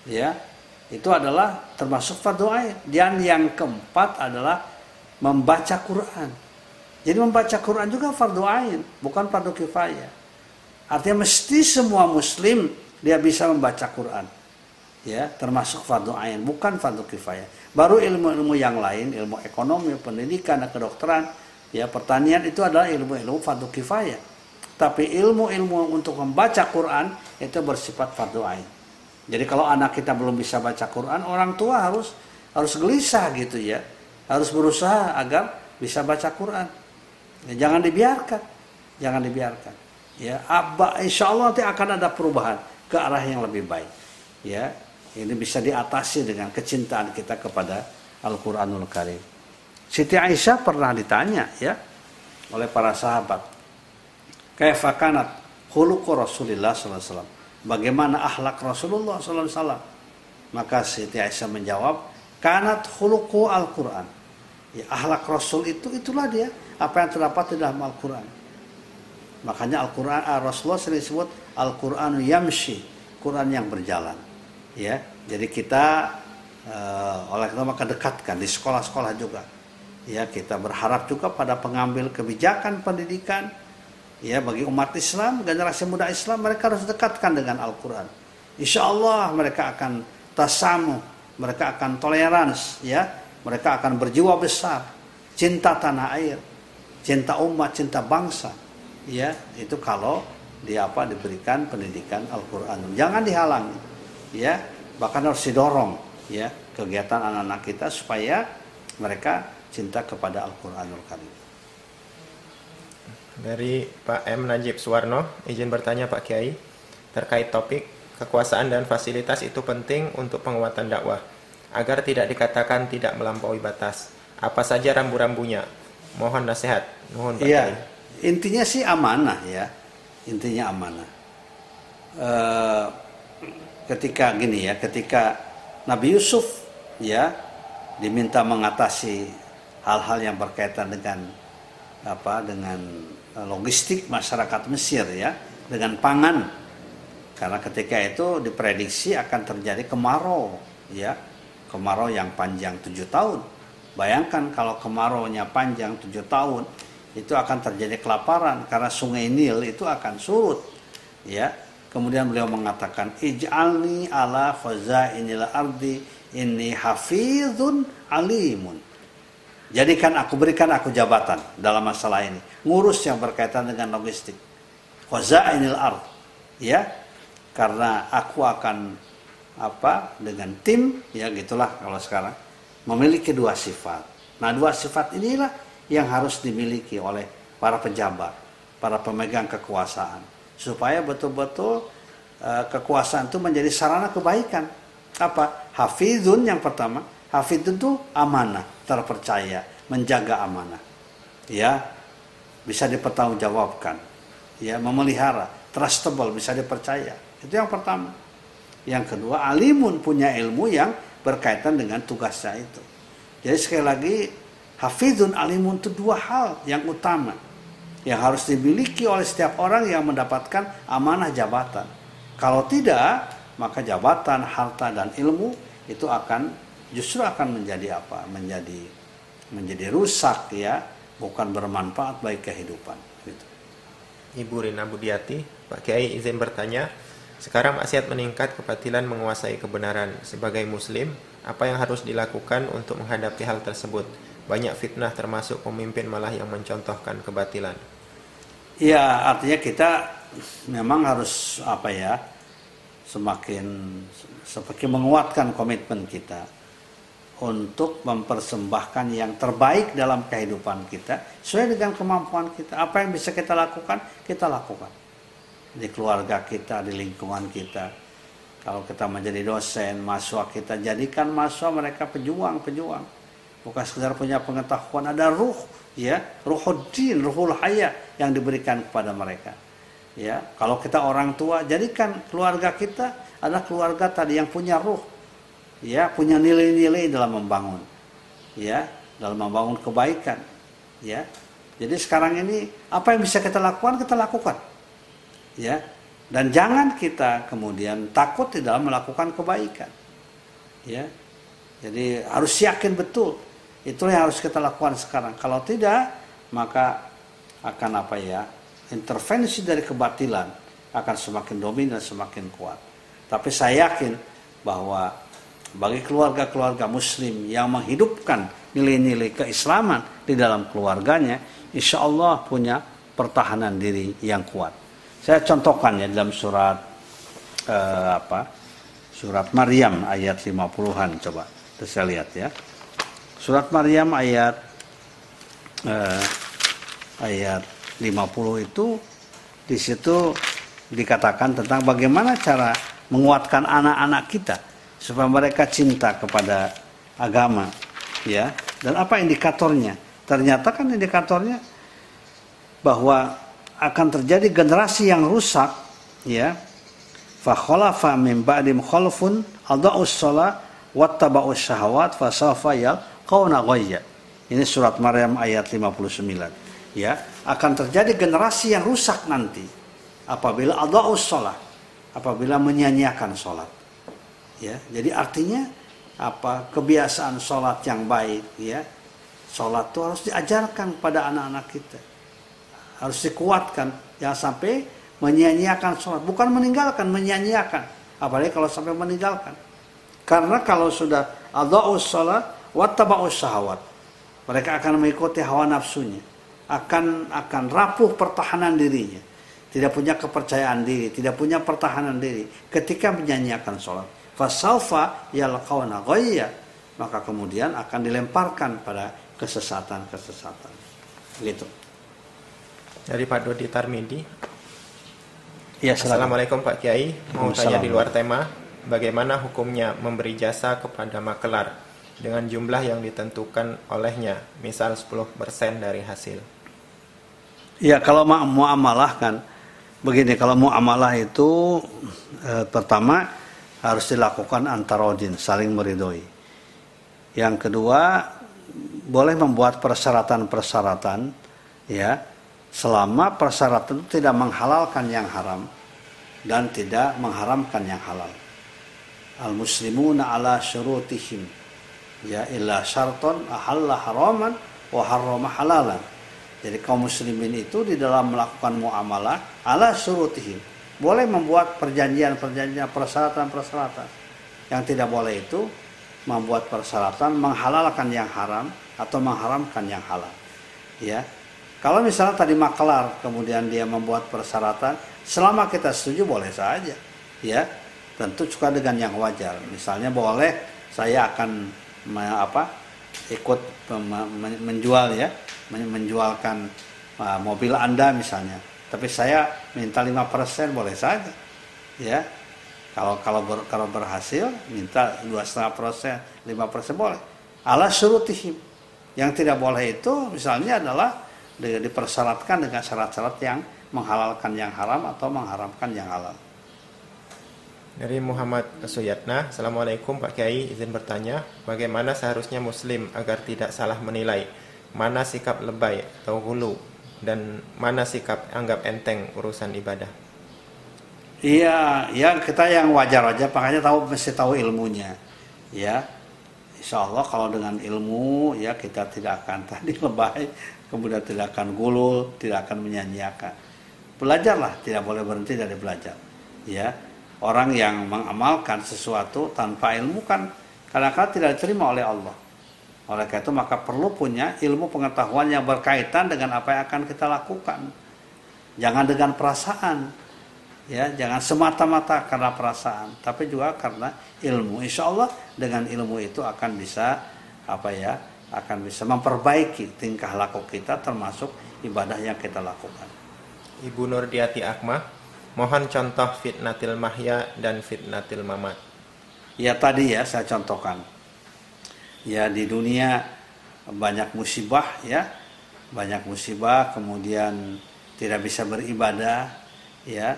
ya, itu adalah termasuk ain. Dan yang keempat adalah membaca Quran. Jadi membaca Quran juga fardu ain, bukan fardu kifayah. Artinya mesti semua muslim dia bisa membaca Quran. Ya, termasuk fardu ain, bukan fardu kifayah. Baru ilmu-ilmu yang lain, ilmu ekonomi, pendidikan, kedokteran, ya pertanian itu adalah ilmu-ilmu fardu kifayah. Tapi ilmu-ilmu untuk membaca Quran itu bersifat fardu ain. Jadi kalau anak kita belum bisa baca Quran, orang tua harus harus gelisah gitu ya. Harus berusaha agar bisa baca Quran. Ya, jangan dibiarkan. Jangan dibiarkan ya insya Allah nanti akan ada perubahan ke arah yang lebih baik. Ya ini bisa diatasi dengan kecintaan kita kepada Al-Quranul Karim. Siti Aisyah pernah ditanya ya oleh para sahabat kaifakanat khuluqu Rasulullah SAW bagaimana akhlak Rasulullah SAW maka Siti Aisyah menjawab kanat khuluqu Al-Quran. Ya akhlak Rasul itu itulah dia. Apa yang terdapat di dalam Al-Quran Makanya Al-Quran, uh, Rasulullah sering disebut Al-Quran yamshi, Quran yang berjalan. Ya, jadi kita uh, oleh karena maka dekatkan di sekolah-sekolah juga. Ya, kita berharap juga pada pengambil kebijakan pendidikan, ya bagi umat Islam, generasi muda Islam mereka harus dekatkan dengan Al-Quran. Insya Allah mereka akan tasamu, mereka akan tolerans, ya, mereka akan berjiwa besar, cinta tanah air, cinta umat, cinta bangsa ya itu kalau di apa diberikan pendidikan Al-Qur'an. Jangan dihalangi. Ya, bahkan harus didorong ya kegiatan anak-anak kita supaya mereka cinta kepada Al-Qur'anul Karim. Dari Pak M Najib Suwarno, izin bertanya Pak Kiai terkait topik kekuasaan dan fasilitas itu penting untuk penguatan dakwah agar tidak dikatakan tidak melampaui batas. Apa saja rambu-rambunya? Mohon nasihat. Mohon Pak. Kiai intinya sih amanah ya. Intinya amanah. E, ketika gini ya ketika Nabi Yusuf ya diminta mengatasi hal-hal yang berkaitan dengan apa dengan logistik masyarakat Mesir ya dengan pangan. Karena ketika itu diprediksi akan terjadi kemarau ya kemarau yang panjang tujuh tahun. Bayangkan kalau kemarau nya panjang tujuh tahun itu akan terjadi kelaparan karena sungai Nil itu akan surut ya. Kemudian beliau mengatakan ij'alni ala khazainil ardi ini hafizun alimun. Jadikan aku berikan aku jabatan dalam masalah ini ngurus yang berkaitan dengan logistik. Khazainil ard ya. Karena aku akan apa dengan tim ya gitulah kalau sekarang memiliki dua sifat. Nah dua sifat inilah yang harus dimiliki oleh para pejabat, para pemegang kekuasaan, supaya betul-betul uh, kekuasaan itu menjadi sarana kebaikan. Apa? Hafizun yang pertama, hafizun itu amanah, terpercaya, menjaga amanah. Ya, bisa dipertanggungjawabkan. Ya, memelihara, trustable, bisa dipercaya. Itu yang pertama. Yang kedua, alimun punya ilmu yang berkaitan dengan tugasnya itu. Jadi sekali lagi Hafidun alimun itu dua hal yang utama yang harus dimiliki oleh setiap orang yang mendapatkan amanah jabatan. Kalau tidak, maka jabatan, harta dan ilmu itu akan justru akan menjadi apa? Menjadi menjadi rusak ya, bukan bermanfaat bagi kehidupan. Gitu. Ibu Rina Budiati, Pak Kiai izin bertanya, sekarang maksiat meningkat kebatilan menguasai kebenaran. Sebagai muslim, apa yang harus dilakukan untuk menghadapi hal tersebut? Banyak fitnah termasuk pemimpin malah yang mencontohkan kebatilan. Ya, artinya kita memang harus apa ya? semakin semakin menguatkan komitmen kita untuk mempersembahkan yang terbaik dalam kehidupan kita sesuai dengan kemampuan kita. Apa yang bisa kita lakukan, kita lakukan. Di keluarga kita, di lingkungan kita. Kalau kita menjadi dosen, mahasiswa kita jadikan mahasiswa mereka pejuang-pejuang. Bukan sekedar punya pengetahuan, ada ruh, ya, ruhuddin, ruhul haya yang diberikan kepada mereka. Ya, kalau kita orang tua, jadikan keluarga kita adalah keluarga tadi yang punya ruh, ya punya nilai-nilai dalam membangun ya dalam membangun kebaikan ya. Jadi sekarang ini apa yang bisa kita lakukan kita lakukan ya. Dan jangan kita kemudian takut di dalam melakukan kebaikan ya. Jadi harus yakin betul itu yang harus kita lakukan sekarang kalau tidak maka akan apa ya intervensi dari kebatilan akan semakin dominan semakin kuat tapi saya yakin bahwa bagi keluarga-keluarga muslim yang menghidupkan nilai-nilai keislaman di dalam keluarganya, insya Allah punya pertahanan diri yang kuat. Saya contohkan ya dalam surat eh, apa? Surat Maryam ayat 50-an coba. Terus saya lihat ya. Surat Maryam ayat eh, ayat 50 itu di situ dikatakan tentang bagaimana cara menguatkan anak-anak kita supaya mereka cinta kepada agama ya. Dan apa indikatornya? Ternyata kan indikatornya bahwa akan terjadi generasi yang rusak ya. Fa khalafa min ba'dim khalfun adaa'us shalah wattaba'us syahawat fa yalqawna ghayya. Ini surat Maryam ayat 59 ya akan terjadi generasi yang rusak nanti apabila adaa'us shalah apabila menyanyiakan salat ya jadi artinya apa? Kebiasaan sholat yang baik ya sholat itu harus diajarkan pada anak-anak kita. Harus dikuatkan. Jangan sampai menyanyiakan sholat. Bukan meninggalkan menyanyiakan apalagi kalau sampai meninggalkan. Karena kalau sudah adaus sholat wattaba'us syahwat. Mereka akan mengikuti hawa nafsunya. Akan akan rapuh pertahanan dirinya. Tidak punya kepercayaan diri tidak punya pertahanan diri ketika menyanyiakan sholat. Fasaufa yalqauna ghayya. Maka kemudian akan dilemparkan pada kesesatan-kesesatan. Gitu. Dari Pak Dodi Tarmidi. Ya Assalamualaikum Pak Kiai. Mau tanya di luar tema bagaimana hukumnya memberi jasa kepada makelar dengan jumlah yang ditentukan olehnya misal 10% dari hasil ya kalau muamalah kan begini kalau muamalah itu eh, pertama harus dilakukan antarodin, saling meridoi. Yang kedua, boleh membuat persyaratan-persyaratan ya selama persyaratan itu tidak menghalalkan yang haram dan tidak mengharamkan yang halal. Al muslimuna ala syurutihim ya illa syarton ahalla haraman wa harrama halalan. Jadi kaum muslimin itu di dalam melakukan muamalah ala syurutihim. Boleh membuat perjanjian-perjanjian persyaratan-persyaratan. Yang tidak boleh itu membuat persyaratan menghalalkan yang haram atau mengharamkan yang halal. Ya kalau misalnya tadi maklar kemudian dia membuat persyaratan selama kita setuju boleh saja. Ya tentu juga dengan yang wajar. Misalnya boleh saya akan apa ikut menjual ya menjualkan uh, mobil anda misalnya. Tapi saya minta 5% boleh saja ya. Kalau kalau ber, kalau berhasil minta dua setengah persen lima persen boleh. Ala surutihim yang tidak boleh itu misalnya adalah dipersyaratkan dengan syarat-syarat yang menghalalkan yang haram atau mengharamkan yang halal. Dari Muhammad Suyatna, Assalamualaikum Pak Kiai, izin bertanya, bagaimana seharusnya Muslim agar tidak salah menilai mana sikap lebay atau hulu dan mana sikap anggap enteng urusan ibadah? Iya, ya kita yang wajar-wajar, makanya tahu mesti tahu ilmunya. Ya, Insya Allah kalau dengan ilmu ya kita tidak akan tadi lebay, kemudian tidak akan gulul, tidak akan menyanyiakan. Belajarlah, tidak boleh berhenti dari belajar. Ya, orang yang mengamalkan sesuatu tanpa ilmu kan kadang-kadang tidak diterima oleh Allah. Oleh karena itu maka perlu punya ilmu pengetahuan yang berkaitan dengan apa yang akan kita lakukan. Jangan dengan perasaan, ya jangan semata-mata karena perasaan tapi juga karena ilmu insya Allah dengan ilmu itu akan bisa apa ya akan bisa memperbaiki tingkah laku kita termasuk ibadah yang kita lakukan Ibu Nurdiati Akma mohon contoh fitnatil mahya dan fitnatil mamat. Ya tadi ya saya contohkan. Ya di dunia banyak musibah ya. Banyak musibah kemudian tidak bisa beribadah ya.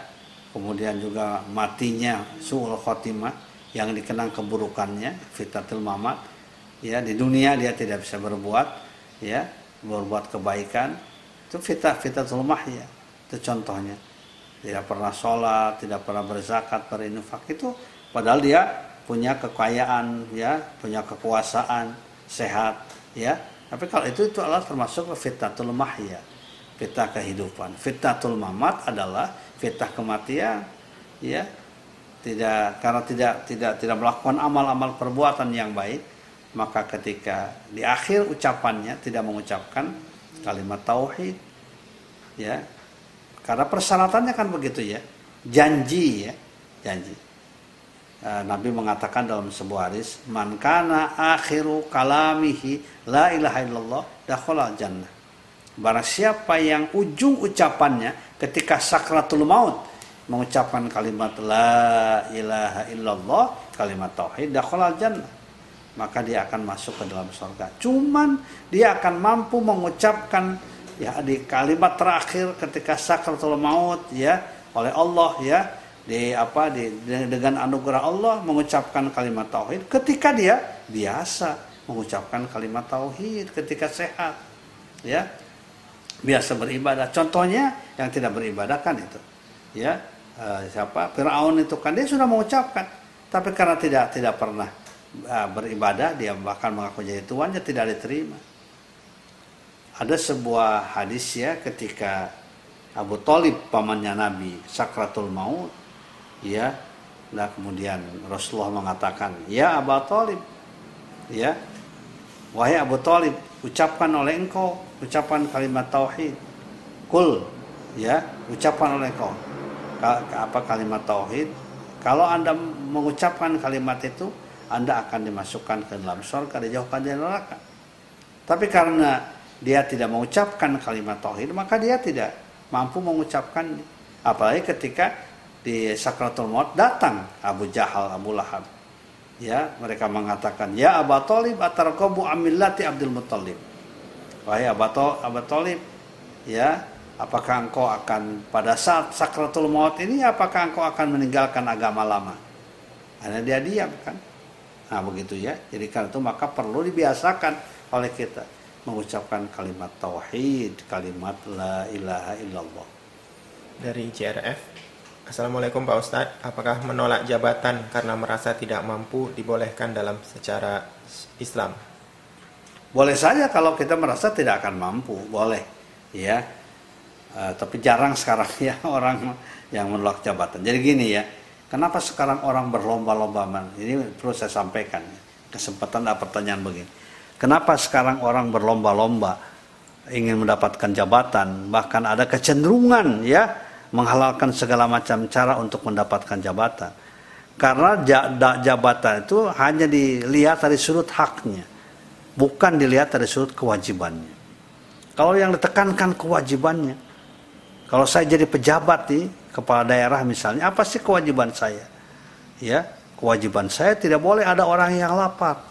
Kemudian juga matinya suul khotimah yang dikenang keburukannya fitatul mamat. Ya di dunia dia tidak bisa berbuat ya berbuat kebaikan. Itu fitah fitatul mahya. Itu contohnya tidak pernah sholat tidak pernah berzakat berinfak itu padahal dia punya kekayaan ya punya kekuasaan sehat ya. Tapi kalau itu itu adalah termasuk fitatul mahya fitah kehidupan. Fitatul mamat adalah fitnah kematian ya. Tidak karena tidak tidak tidak melakukan amal-amal perbuatan yang baik maka ketika di akhir ucapannya tidak mengucapkan kalimat tauhid ya karena persyaratannya kan begitu ya janji ya janji uh, Nabi mengatakan dalam sebuah hadis man kana akhiru kalamihi la ilaha illallah dakhala jannah Barang siapa yang ujung ucapannya ketika sakratul maut mengucapkan kalimat la ilaha illallah, kalimat tauhid, dakhala jannah. Maka dia akan masuk ke dalam surga. Cuman dia akan mampu mengucapkan ya di kalimat terakhir ketika sakratul maut ya oleh Allah ya di apa di dengan anugerah Allah mengucapkan kalimat tauhid ketika dia biasa mengucapkan kalimat tauhid ketika sehat ya biasa beribadah. Contohnya yang tidak beribadah kan itu. Ya, uh, siapa? Firaun itu kan dia sudah mengucapkan, tapi karena tidak tidak pernah uh, beribadah, dia bahkan mengaku jadi tuannya tidak diterima. Ada sebuah hadis ya ketika Abu Talib pamannya Nabi sakratul maut, ya, nah kemudian Rasulullah mengatakan, ya Abu Talib, ya, wahai Abu Talib, ucapkan oleh engkau ucapan kalimat tauhid. Kul ya ucapan oleh engkau apa kalimat tauhid. Kalau anda mengucapkan kalimat itu anda akan dimasukkan ke dalam surga dijauhkan dari neraka. Tapi karena dia tidak mengucapkan kalimat tauhid maka dia tidak mampu mengucapkan apalagi ketika di sakratul maut datang Abu Jahal Abu Lahab. Ya mereka mengatakan ya Abu Talib atarqabu amillati Abdul Muttalib. Wahai Abu Talib ya apakah engkau akan pada saat sakratul maut ini apakah engkau akan meninggalkan agama lama? Karena dia diam kan? Nah begitu ya. Jadi karena itu maka perlu dibiasakan oleh kita mengucapkan kalimat tauhid kalimat la ilaha illallah dari JRF Assalamualaikum Pak Ustadz, apakah menolak jabatan karena merasa tidak mampu dibolehkan dalam secara Islam? Boleh saja kalau kita merasa tidak akan mampu, boleh, ya. Uh, tapi jarang sekarang ya orang yang menolak jabatan. Jadi gini ya, kenapa sekarang orang berlomba-lomba? Ini perlu saya sampaikan. Kesempatan ada pertanyaan begini. Kenapa sekarang orang berlomba-lomba ingin mendapatkan jabatan, bahkan ada kecenderungan ya menghalalkan segala macam cara untuk mendapatkan jabatan. Karena jabatan itu hanya dilihat dari sudut haknya, bukan dilihat dari sudut kewajibannya. Kalau yang ditekankan kewajibannya, kalau saya jadi pejabat di kepala daerah misalnya, apa sih kewajiban saya? Ya, kewajiban saya tidak boleh ada orang yang lapar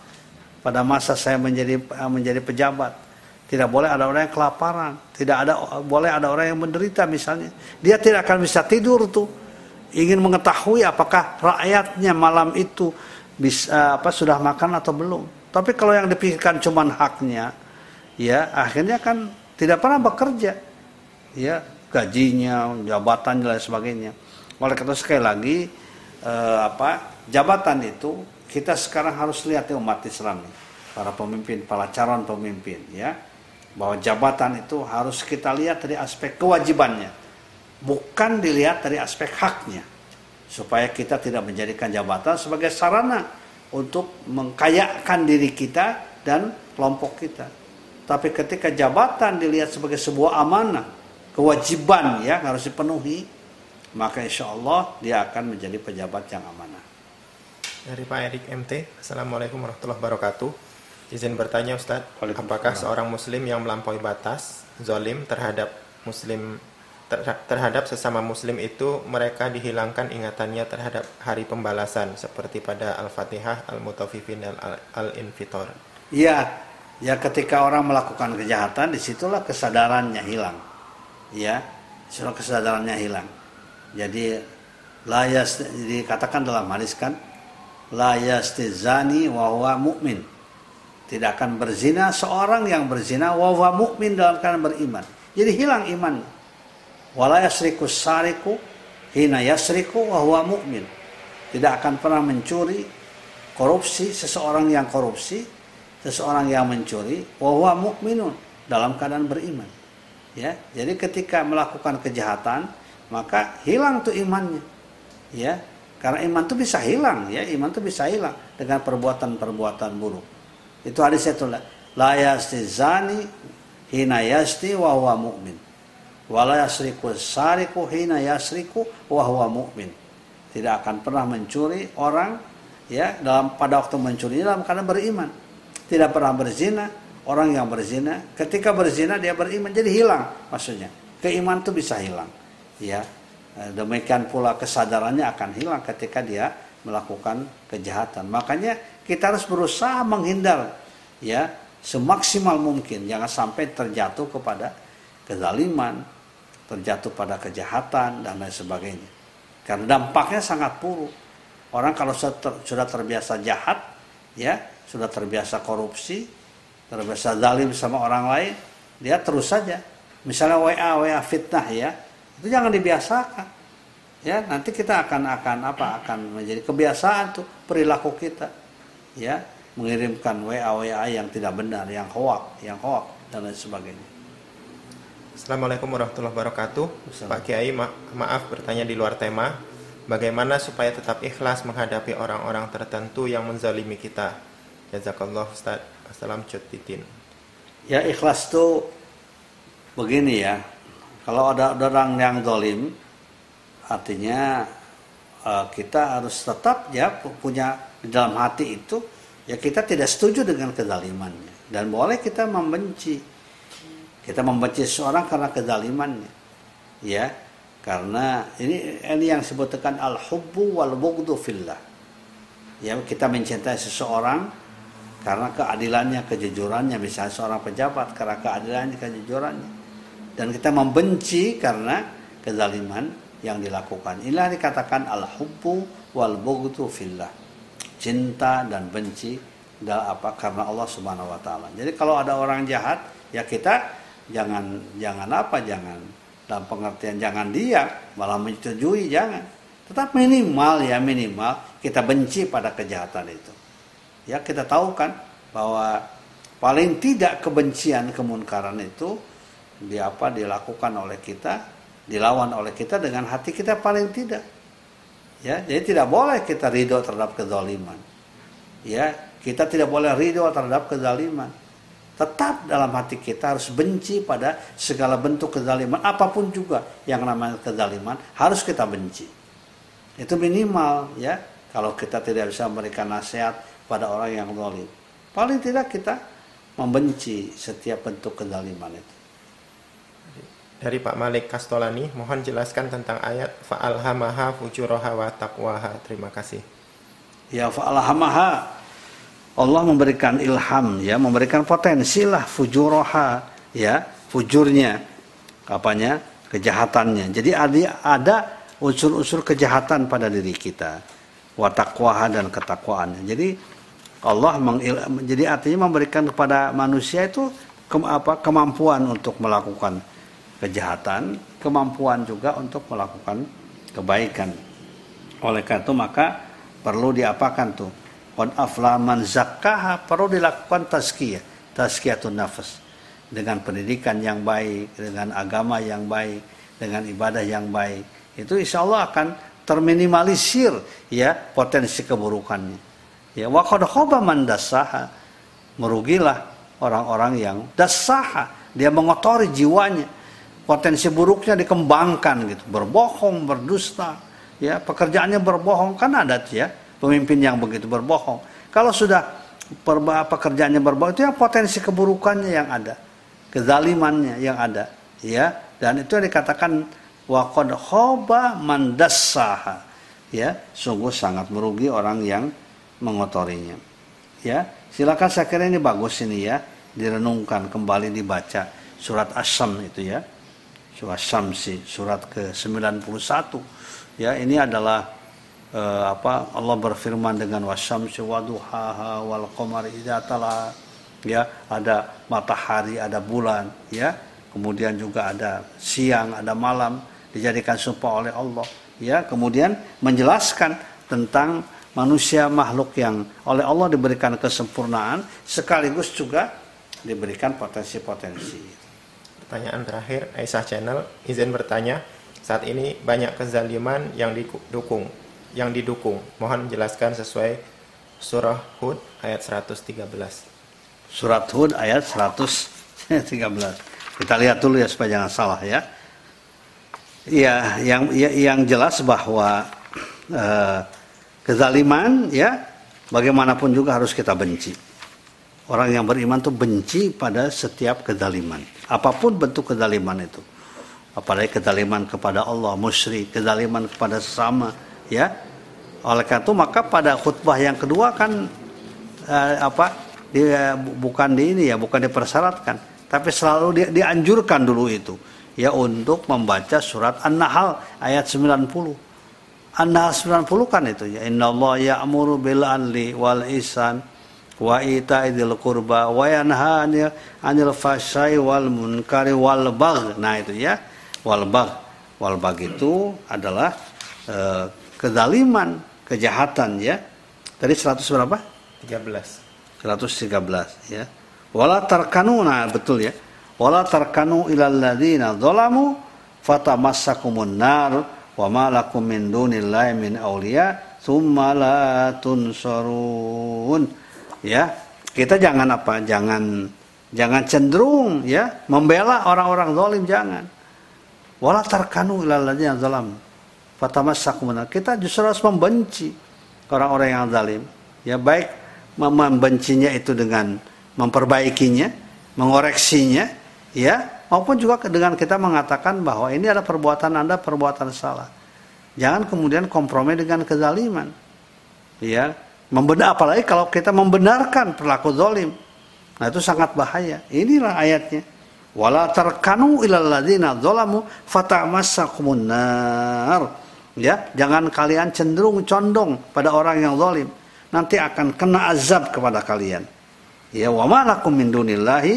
pada masa saya menjadi menjadi pejabat tidak boleh ada orang yang kelaparan, tidak ada boleh ada orang yang menderita misalnya. Dia tidak akan bisa tidur tuh. Ingin mengetahui apakah rakyatnya malam itu bisa apa sudah makan atau belum. Tapi kalau yang dipikirkan cuma haknya, ya akhirnya kan tidak pernah bekerja. Ya, gajinya, jabatan dan sebagainya. oleh karena sekali lagi eh, apa jabatan itu kita sekarang harus lihat ya umat Islam nih para pemimpin para calon pemimpin ya. Bahwa jabatan itu harus kita lihat dari aspek kewajibannya bukan dilihat dari aspek haknya. Supaya kita tidak menjadikan jabatan sebagai sarana untuk mengkayakan diri kita dan kelompok kita. Tapi ketika jabatan dilihat sebagai sebuah amanah, kewajiban ya harus dipenuhi, maka insya Allah dia akan menjadi pejabat yang amanah. Dari Pak Erik MT, Assalamualaikum warahmatullahi wabarakatuh. Izin bertanya Ustadz, apakah seorang muslim yang melampaui batas, zolim terhadap muslim terhadap sesama muslim itu mereka dihilangkan ingatannya terhadap hari pembalasan seperti pada Al-Fatihah, Al-Mutafifin, dan Al-Infitor. Iya, ya ketika orang melakukan kejahatan di situlah kesadarannya hilang ya di situlah kesadarannya hilang jadi layas dikatakan dalam hadis kan layas tizani wahwa mukmin tidak akan berzina seorang yang berzina wahwa mukmin dalam keadaan beriman jadi hilang iman wala yasriku sariku hina yasriku wahwa mukmin tidak akan pernah mencuri korupsi seseorang yang korupsi seseorang yang mencuri wahwa mukminun dalam keadaan beriman. Ya, jadi ketika melakukan kejahatan maka hilang tuh imannya. Ya, karena iman itu bisa hilang ya, iman itu bisa hilang dengan perbuatan-perbuatan buruk. Itu hadis itu la yastizani hina yasti wa huwa mu'min. Wa la yasriku sariku hina yasriku wa huwa mu'min. Tidak akan pernah mencuri orang ya dalam pada waktu mencuri dalam keadaan beriman tidak pernah berzina, orang yang berzina, ketika berzina dia beriman jadi hilang maksudnya. Keiman itu bisa hilang. Ya. Eh, demikian pula kesadarannya akan hilang ketika dia melakukan kejahatan. Makanya kita harus berusaha menghindar ya semaksimal mungkin jangan sampai terjatuh kepada kezaliman, terjatuh pada kejahatan dan lain sebagainya. Karena dampaknya sangat buruk. Orang kalau sudah terbiasa jahat, ya sudah terbiasa korupsi, terbiasa zalim sama orang lain, dia terus saja. Misalnya WA WA fitnah ya, itu jangan dibiasakan. Ya, nanti kita akan akan apa? akan menjadi kebiasaan tuh perilaku kita. Ya, mengirimkan WA WA yang tidak benar, yang hoak, yang hoak dan lain sebagainya. Assalamualaikum warahmatullahi wabarakatuh. Pak Kiai, ma maaf bertanya di luar tema. Bagaimana supaya tetap ikhlas menghadapi orang-orang tertentu yang menzalimi kita? Jazakallah Ustaz. Assalam Titin. Ya ikhlas itu begini ya. Kalau ada orang yang dolim, artinya uh, kita harus tetap ya punya di dalam hati itu ya kita tidak setuju dengan kezalimannya dan boleh kita membenci. Kita membenci seorang karena kezalimannya. Ya, karena ini ini yang disebutkan al-hubbu wal bughdu fillah. Ya, kita mencintai seseorang karena keadilannya, kejujurannya, misalnya seorang pejabat karena keadilannya, kejujurannya. Dan kita membenci karena kezaliman yang dilakukan. Inilah dikatakan al-hubbu wal bughdu fillah. Cinta dan benci apa karena Allah Subhanahu wa taala. Jadi kalau ada orang jahat, ya kita jangan jangan apa? Jangan dalam pengertian jangan dia malah menyetujui jangan. Tetap minimal ya minimal kita benci pada kejahatan itu. Ya kita tahu kan bahwa paling tidak kebencian kemunkaran itu di apa dilakukan oleh kita, dilawan oleh kita dengan hati kita paling tidak. Ya, jadi tidak boleh kita ridho terhadap kezaliman. Ya, kita tidak boleh ridho terhadap kezaliman. Tetap dalam hati kita harus benci pada segala bentuk kezaliman, apa pun juga yang namanya kezaliman harus kita benci. Itu minimal ya. Kalau kita tidak bisa memberikan nasihat, pada orang yang zalim. Paling tidak kita membenci setiap bentuk kezaliman itu. Dari Pak Malik Kastolani, mohon jelaskan tentang ayat fa'alhamaha fujuraha wa taqwaha. Terima kasih. Ya fa'alhamaha Allah memberikan ilham ya, memberikan potensi lah fujuraha ya, fujurnya apanya? kejahatannya. Jadi ada ada unsur-unsur kejahatan pada diri kita. Watakwaha dan ketakwaannya. Jadi Allah mengil, jadi artinya memberikan kepada manusia itu ke, apa, kemampuan untuk melakukan kejahatan, kemampuan juga untuk melakukan kebaikan. Oleh karena itu maka perlu diapakan tuh? Qad aflaman zakkaha perlu dilakukan tazkiyah, tazkiyatun nafas dengan pendidikan yang baik, dengan agama yang baik, dengan ibadah yang baik. Itu insya Allah akan terminimalisir ya potensi keburukannya. Ya wa qad khaba man dasaha. Merugilah orang-orang yang dasaha, dia mengotori jiwanya. Potensi buruknya dikembangkan gitu, berbohong, berdusta, ya pekerjaannya berbohong kan ada ya pemimpin yang begitu berbohong. Kalau sudah pekerjaannya berbohong itu yang potensi keburukannya yang ada, kezalimannya yang ada, ya. Dan itu yang dikatakan waqad khoba mandassaha. Ya, sungguh sangat merugi orang yang mengotorinya. Ya, silakan saya kira ini bagus ini ya, direnungkan kembali dibaca surat Asy-Syams itu ya. Syamsi, surat ke-91. Ya, ini adalah uh, apa Allah berfirman dengan wasyamsi waduhaha wal qamari ya ada matahari ada bulan ya kemudian juga ada siang ada malam dijadikan sumpah oleh Allah ya kemudian menjelaskan tentang manusia makhluk yang oleh Allah diberikan kesempurnaan sekaligus juga diberikan potensi-potensi. Pertanyaan terakhir Aisyah Channel izin bertanya saat ini banyak kezaliman yang didukung yang didukung. Mohon menjelaskan sesuai surah Hud ayat 113. Surat Hud ayat 113. Kita lihat dulu ya supaya jangan salah ya. Ya, yang ya, yang jelas bahwa uh, kezaliman ya bagaimanapun juga harus kita benci. Orang yang beriman tuh benci pada setiap kezaliman. Apa pun bentuk kezaliman itu. Apalagi kezaliman kepada Allah, musyrik, kezaliman kepada sesama, ya. Oleh karena itu maka pada khutbah yang kedua kan eh, apa dia bukan di ini ya bukan dipersyaratkan. Tapi selalu dia, dianjurkan dulu itu. Ya untuk membaca surat An-Nahl ayat 90 An-Nahl 90 kan itu ya. Innallaha ya'muru bil adli wal ihsan wa ita'idil qurba wa yanha 'anil fahsya'i wal munkari wal bagh nah itu ya wal bagh wal bagh itu adalah uh, kezaliman, kejahatan ya. Tadi 100 berapa? 13. 113 ya. Wala tarkanuna betul ya. Wala tarkanu ilal ladzina zalamu fatamassakumun nar wa ma lakum min dunillahi min awliya tsumma la tunsarun. Ya, kita jangan apa? Jangan jangan cenderung ya membela orang-orang zalim jangan. Wala tarkanu ilal ladzina zalamu fatamassak kita justru harus membenci orang-orang yang zalim ya baik membencinya itu dengan memperbaikinya mengoreksinya ya maupun juga dengan kita mengatakan bahwa ini adalah perbuatan anda perbuatan salah jangan kemudian kompromi dengan kezaliman ya membenar apalagi kalau kita membenarkan perilaku zalim. Nah itu sangat bahaya. Inilah ayatnya. Wala tarkanu ilal ladzina zalamu fatamassakumun nar. Ya jangan kalian cenderung condong pada orang yang zalim. Nanti akan kena azab kepada kalian. Ya wa ma lakum min dunillahi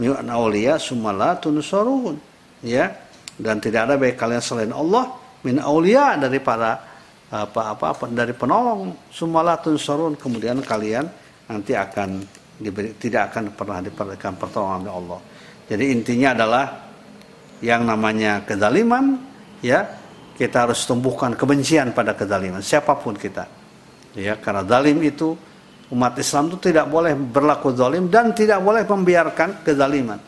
min awliya sumala tunsurun. Ya dan tidak ada baik kalian selain Allah min aulia daripada apa apa, apa dari penolong sumala tunsurun kemudian kalian nanti akan diberi, tidak akan pernah diberikan pertolongan oleh Allah. Jadi intinya adalah yang namanya kezaliman ya kita harus tumbuhkan kebencian pada kezaliman siapa pun kita. Ya karena zalim itu umat Islam itu tidak boleh berlaku zalim dan tidak boleh membiarkan kezaliman.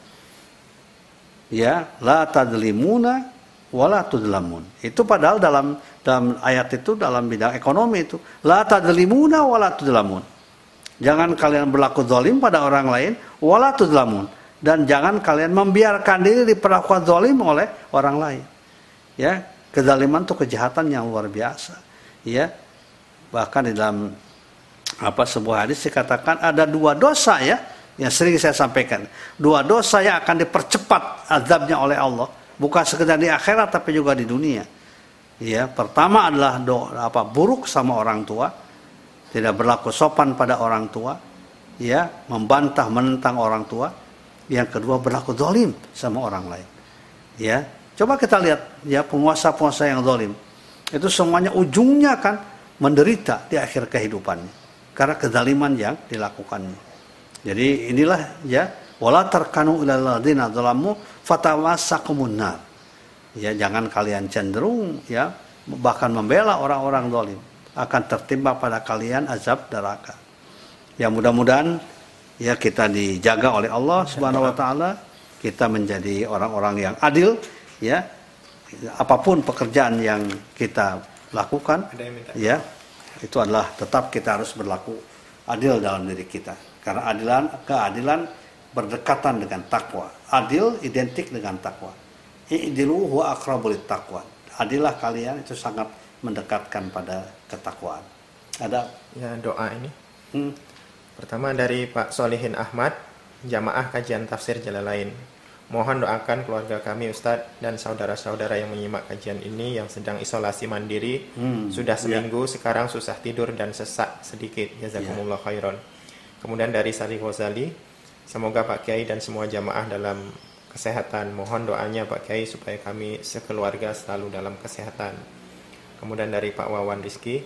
Ya la tadlimuna wala tudlamun itu padahal dalam dalam ayat itu dalam bidang ekonomi itu la tadlimuna wala tudlamun jangan kalian berlaku zalim pada orang lain wala tudlamun dan jangan kalian membiarkan diri diperlakukan zalim oleh orang lain ya Kezaliman itu kejahatan yang luar biasa. Ya. Bahkan di dalam apa sebuah hadis dikatakan ada dua dosa ya yang sering saya sampaikan. Dua dosa yang akan dipercepat azabnya oleh Allah, bukan sekedar di akhirat tapi juga di dunia. Ya, pertama adalah do, apa buruk sama orang tua, tidak berlaku sopan pada orang tua, ya, membantah menentang orang tua. Yang kedua berlaku zalim sama orang lain. Ya, Coba kita lihat ya penguasa-penguasa yang zalim. itu semuanya ujungnya kan menderita di akhir kehidupannya karena kezaliman yang dilakukannya. Jadi inilah ya wala tarkanu ilal ladzina zalamu fatamassakumun nar. Ya jangan kalian cenderung ya bahkan membela orang-orang zalim akan tertimpa pada kalian azab neraka. Ya mudah-mudahan ya kita dijaga oleh Allah Subhanahu wa taala, kita menjadi orang-orang yang adil ya. Apa pun pekerjaan yang kita lakukan ya itu adalah tetap kita harus berlaku adil dalam diri kita. Karena adilan keadilan berdekatan dengan takwa. Adil identik dengan takwa. I'dilu huwa aqrabul takwa. Adilah kalian itu sangat mendekatkan pada ketakwaan. Ada ya doa ini. Hmm. Pertama dari Pak Solihin Ahmad, jamaah kajian tafsir Jalalain. Mohon doakan keluarga kami Ustadz dan saudara-saudara yang menyimak kajian ini yang sedang isolasi mandiri hmm, sudah ya. seminggu ya. sekarang susah tidur dan sesak sedikit. Jazakumullah ya. khairan. Kemudian dari Salih Wazali, semoga Pak Kiai dan semua jamaah dalam kesehatan. Mohon doanya Pak Kiai supaya kami sekeluarga selalu dalam kesehatan. Kemudian dari Pak Wawan Rizki,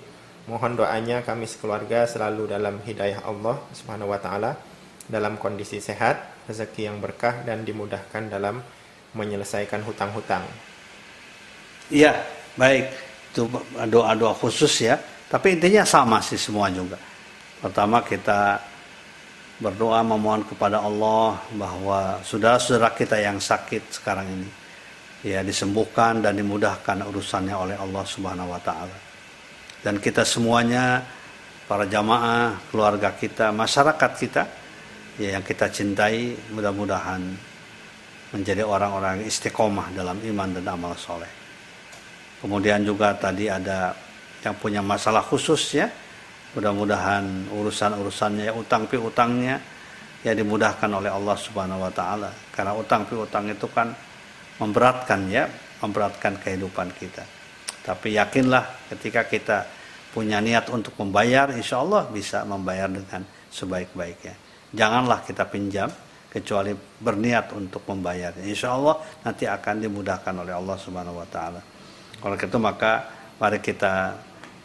mohon doanya kami sekeluarga selalu dalam hidayah Allah Subhanahu wa taala dalam kondisi sehat, rezeki yang berkah dan dimudahkan dalam menyelesaikan hutang-hutang. Iya, baik. Itu doa-doa khusus ya. Tapi intinya sama sih semua juga. Pertama kita berdoa memohon kepada Allah bahwa saudara-saudara kita yang sakit sekarang ini ya disembuhkan dan dimudahkan urusannya oleh Allah Subhanahu wa taala. Dan kita semuanya para jamaah, keluarga kita, masyarakat kita ya yang kita cintai mudah-mudahan menjadi orang-orang istiqomah dalam iman dan amal soleh. Kemudian juga tadi ada yang punya masalah khusus ya, mudah-mudahan urusan-urusannya ya utang piutangnya ya dimudahkan oleh Allah Subhanahu wa taala. Karena utang piutang itu kan memberatkan ya, memberatkan kehidupan kita. Tapi yakinlah ketika kita punya niat untuk membayar, insya Allah bisa membayar dengan sebaik-baiknya janganlah kita pinjam kecuali berniat untuk membayar. Insya Allah nanti akan dimudahkan oleh Allah Subhanahu Wa Taala. Kalau gitu maka mari kita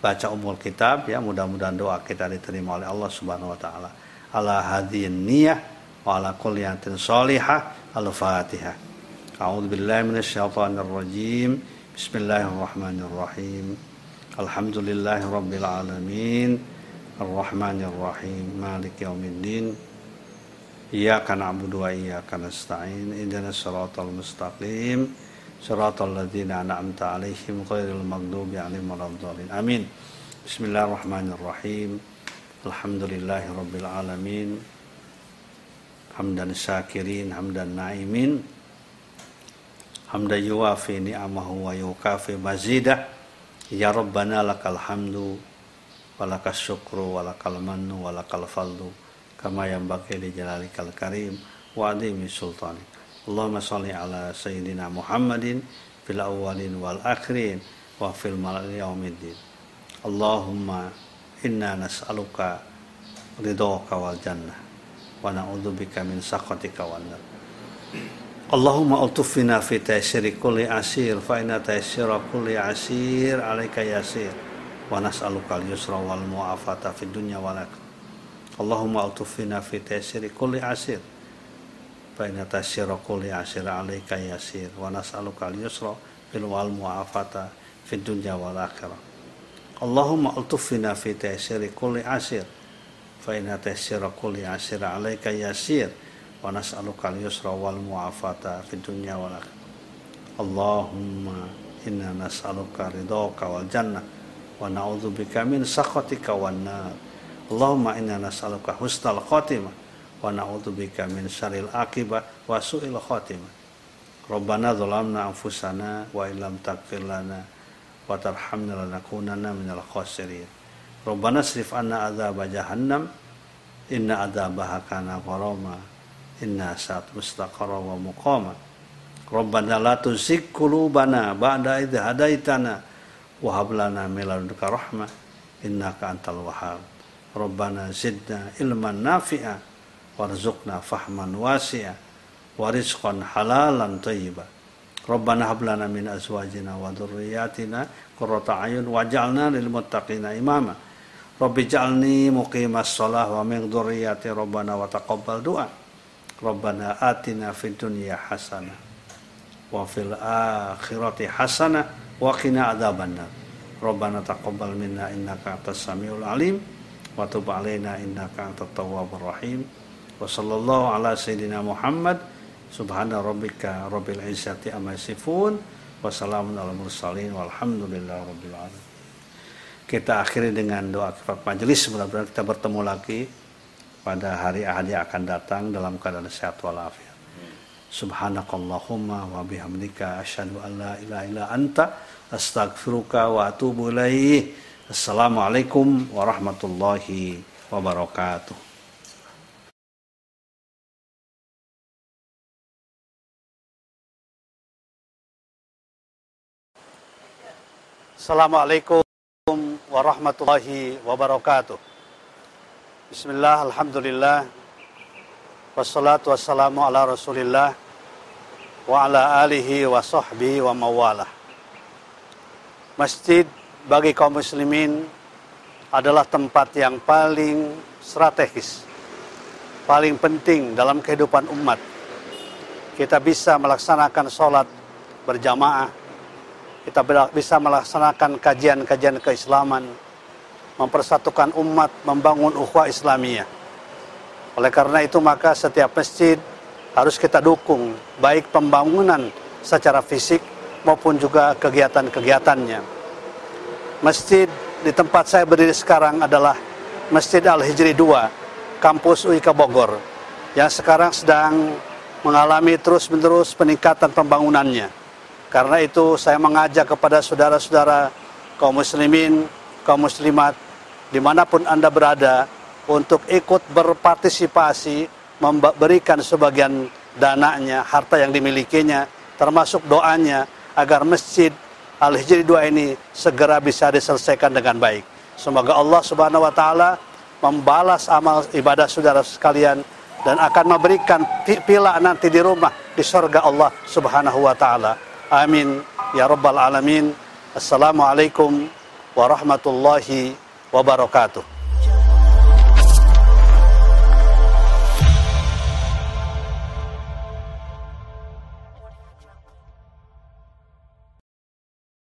baca umul kitab ya mudah-mudahan doa kita diterima oleh Allah Subhanahu wa taala. Ala hadin niyah wa ala kulliyatin solihah al-Fatihah. A'udzu billahi minasyaitonir rajim. Bismillahirrahmanirrahim. Alhamdulillahi rabbil alamin. Arrahmanirrahim. Malik yaumiddin. Iyyaka na'budu wa iyyaka nasta'in. Ihdinas siratal mustaqim صراط الذين أنعمت عليهم غير المغضوب عليهم ولا الضالين آمين بسم الله الرحمن الرحيم الحمد لله رب العالمين حمدا الشاكرين حمدا النائمين حمدا يوافي نعمه ويكافي مزيده يا ربنا لك الحمد ولك الشكر ولك المن ولك الفضل kama yang baki li jalalikal karim wa adimi sultanik Allahumma salli ala sayyidina Muhammadin fil awwalin wal akhirin wa fil malal yaumiddin Allahumma inna nas'aluka ridhoka wal jannah wa na'udzubika min sakhatika wan nar. Allahumma altufina fi taysiri kulli asir fa inna kulli asir alaika yasir wa nas'aluka al-yusra wal mu'afata fid dunya wal Allahumma altufina fi tasiri kulli asir fa inna kulli asir alaika yasir wa nas'aluka al-yusra fil wal mu'afata fid dunya wal akhirah. Allahumma altufina fi tasiri kulli asir fa inna tasira kulli asir alaika yasir wa nas'aluka al-yusra wal mu'afata fid dunya wal akhirah. Allahumma inna nas'aluka ridhaka wal jannah wa na'udzubika min sakhatika wan nar. Allahumma inna nas'aluka husnal khatimah wa na'udzubika min syarril aqibah wa su'il khatimah. Rabbana zalamna anfusana wa illam taghfir lana wa tarhamna lanakunanna minal khasirin. Rabbana srif anna adzab jahannam inna adzabaha kana gharama inna sa'at mustaqarra wa muqama. Rabbana la tuzigh qulubana ba'da idh hadaitana wa hab lana min ladunka rahmah innaka antal wahhab. Rabbana zidna ilman nafi'a warzuqna fahman wasi'a wa rizqan halalan tayyiba Rabbana hab lana min azwajina wa dhurriyyatina qurrata ayun waj'alna lil muttaqina imama. Rabbi ij'alni muqimas shalah wa min dhurriyyati Rabbana wa taqabbal du'a. Rabbana atina fid dunya hasanah wa fil akhirati hasanah wa qina adzabannar. Rabbana taqabbal minna innaka antas samiul alim wa tub alaina innaka antat tawwabur rahim. Wa sallallahu ala sayyidina Muhammad Subhana rabbika rabbil izzati amma yasifun wa salamun ala mursalin walhamdulillah rabbil alamin. Kita akhiri dengan doa kifat majelis mudah-mudahan kita bertemu lagi pada hari Ahad yang akan datang dalam keadaan sehat walafiat. Subhanakallahumma wa bihamdika asyhadu an la ilaha illa anta astaghfiruka wa atubu ilaih. Assalamualaikum warahmatullahi wabarakatuh. Assalamualaikum warahmatullahi wabarakatuh. Bismillah, Alhamdulillah. Wassalatu wassalamu ala rasulillah wa ala alihi wa sahbihi wa mawalah. Masjid bagi kaum muslimin adalah tempat yang paling strategis, paling penting dalam kehidupan umat. Kita bisa melaksanakan sholat berjamaah, kita bisa melaksanakan kajian-kajian keislaman, mempersatukan umat, membangun ukhuwah Islamiyah. Oleh karena itu maka setiap masjid harus kita dukung, baik pembangunan secara fisik maupun juga kegiatan-kegiatannya. Masjid di tempat saya berdiri sekarang adalah Masjid Al-Hijri 2, kampus UIK Bogor, yang sekarang sedang mengalami terus-menerus peningkatan pembangunannya karena itu saya mengajak kepada saudara-saudara kaum muslimin, kaum muslimat, di mana pun Anda berada, untuk ikut berpartisipasi, memberikan sebagian dananya, harta yang dimilikinya, termasuk doanya, agar masjid Al-Hijri 2 ini segera bisa diselesaikan dengan baik. Semoga Allah Subhanahu wa taala membalas amal ibadah saudara sekalian dan akan memberikan pila nanti di rumah di surga Allah Subhanahu wa taala. Amin ya rabbal alamin. Assalamualaikum warahmatullahi wabarakatuh.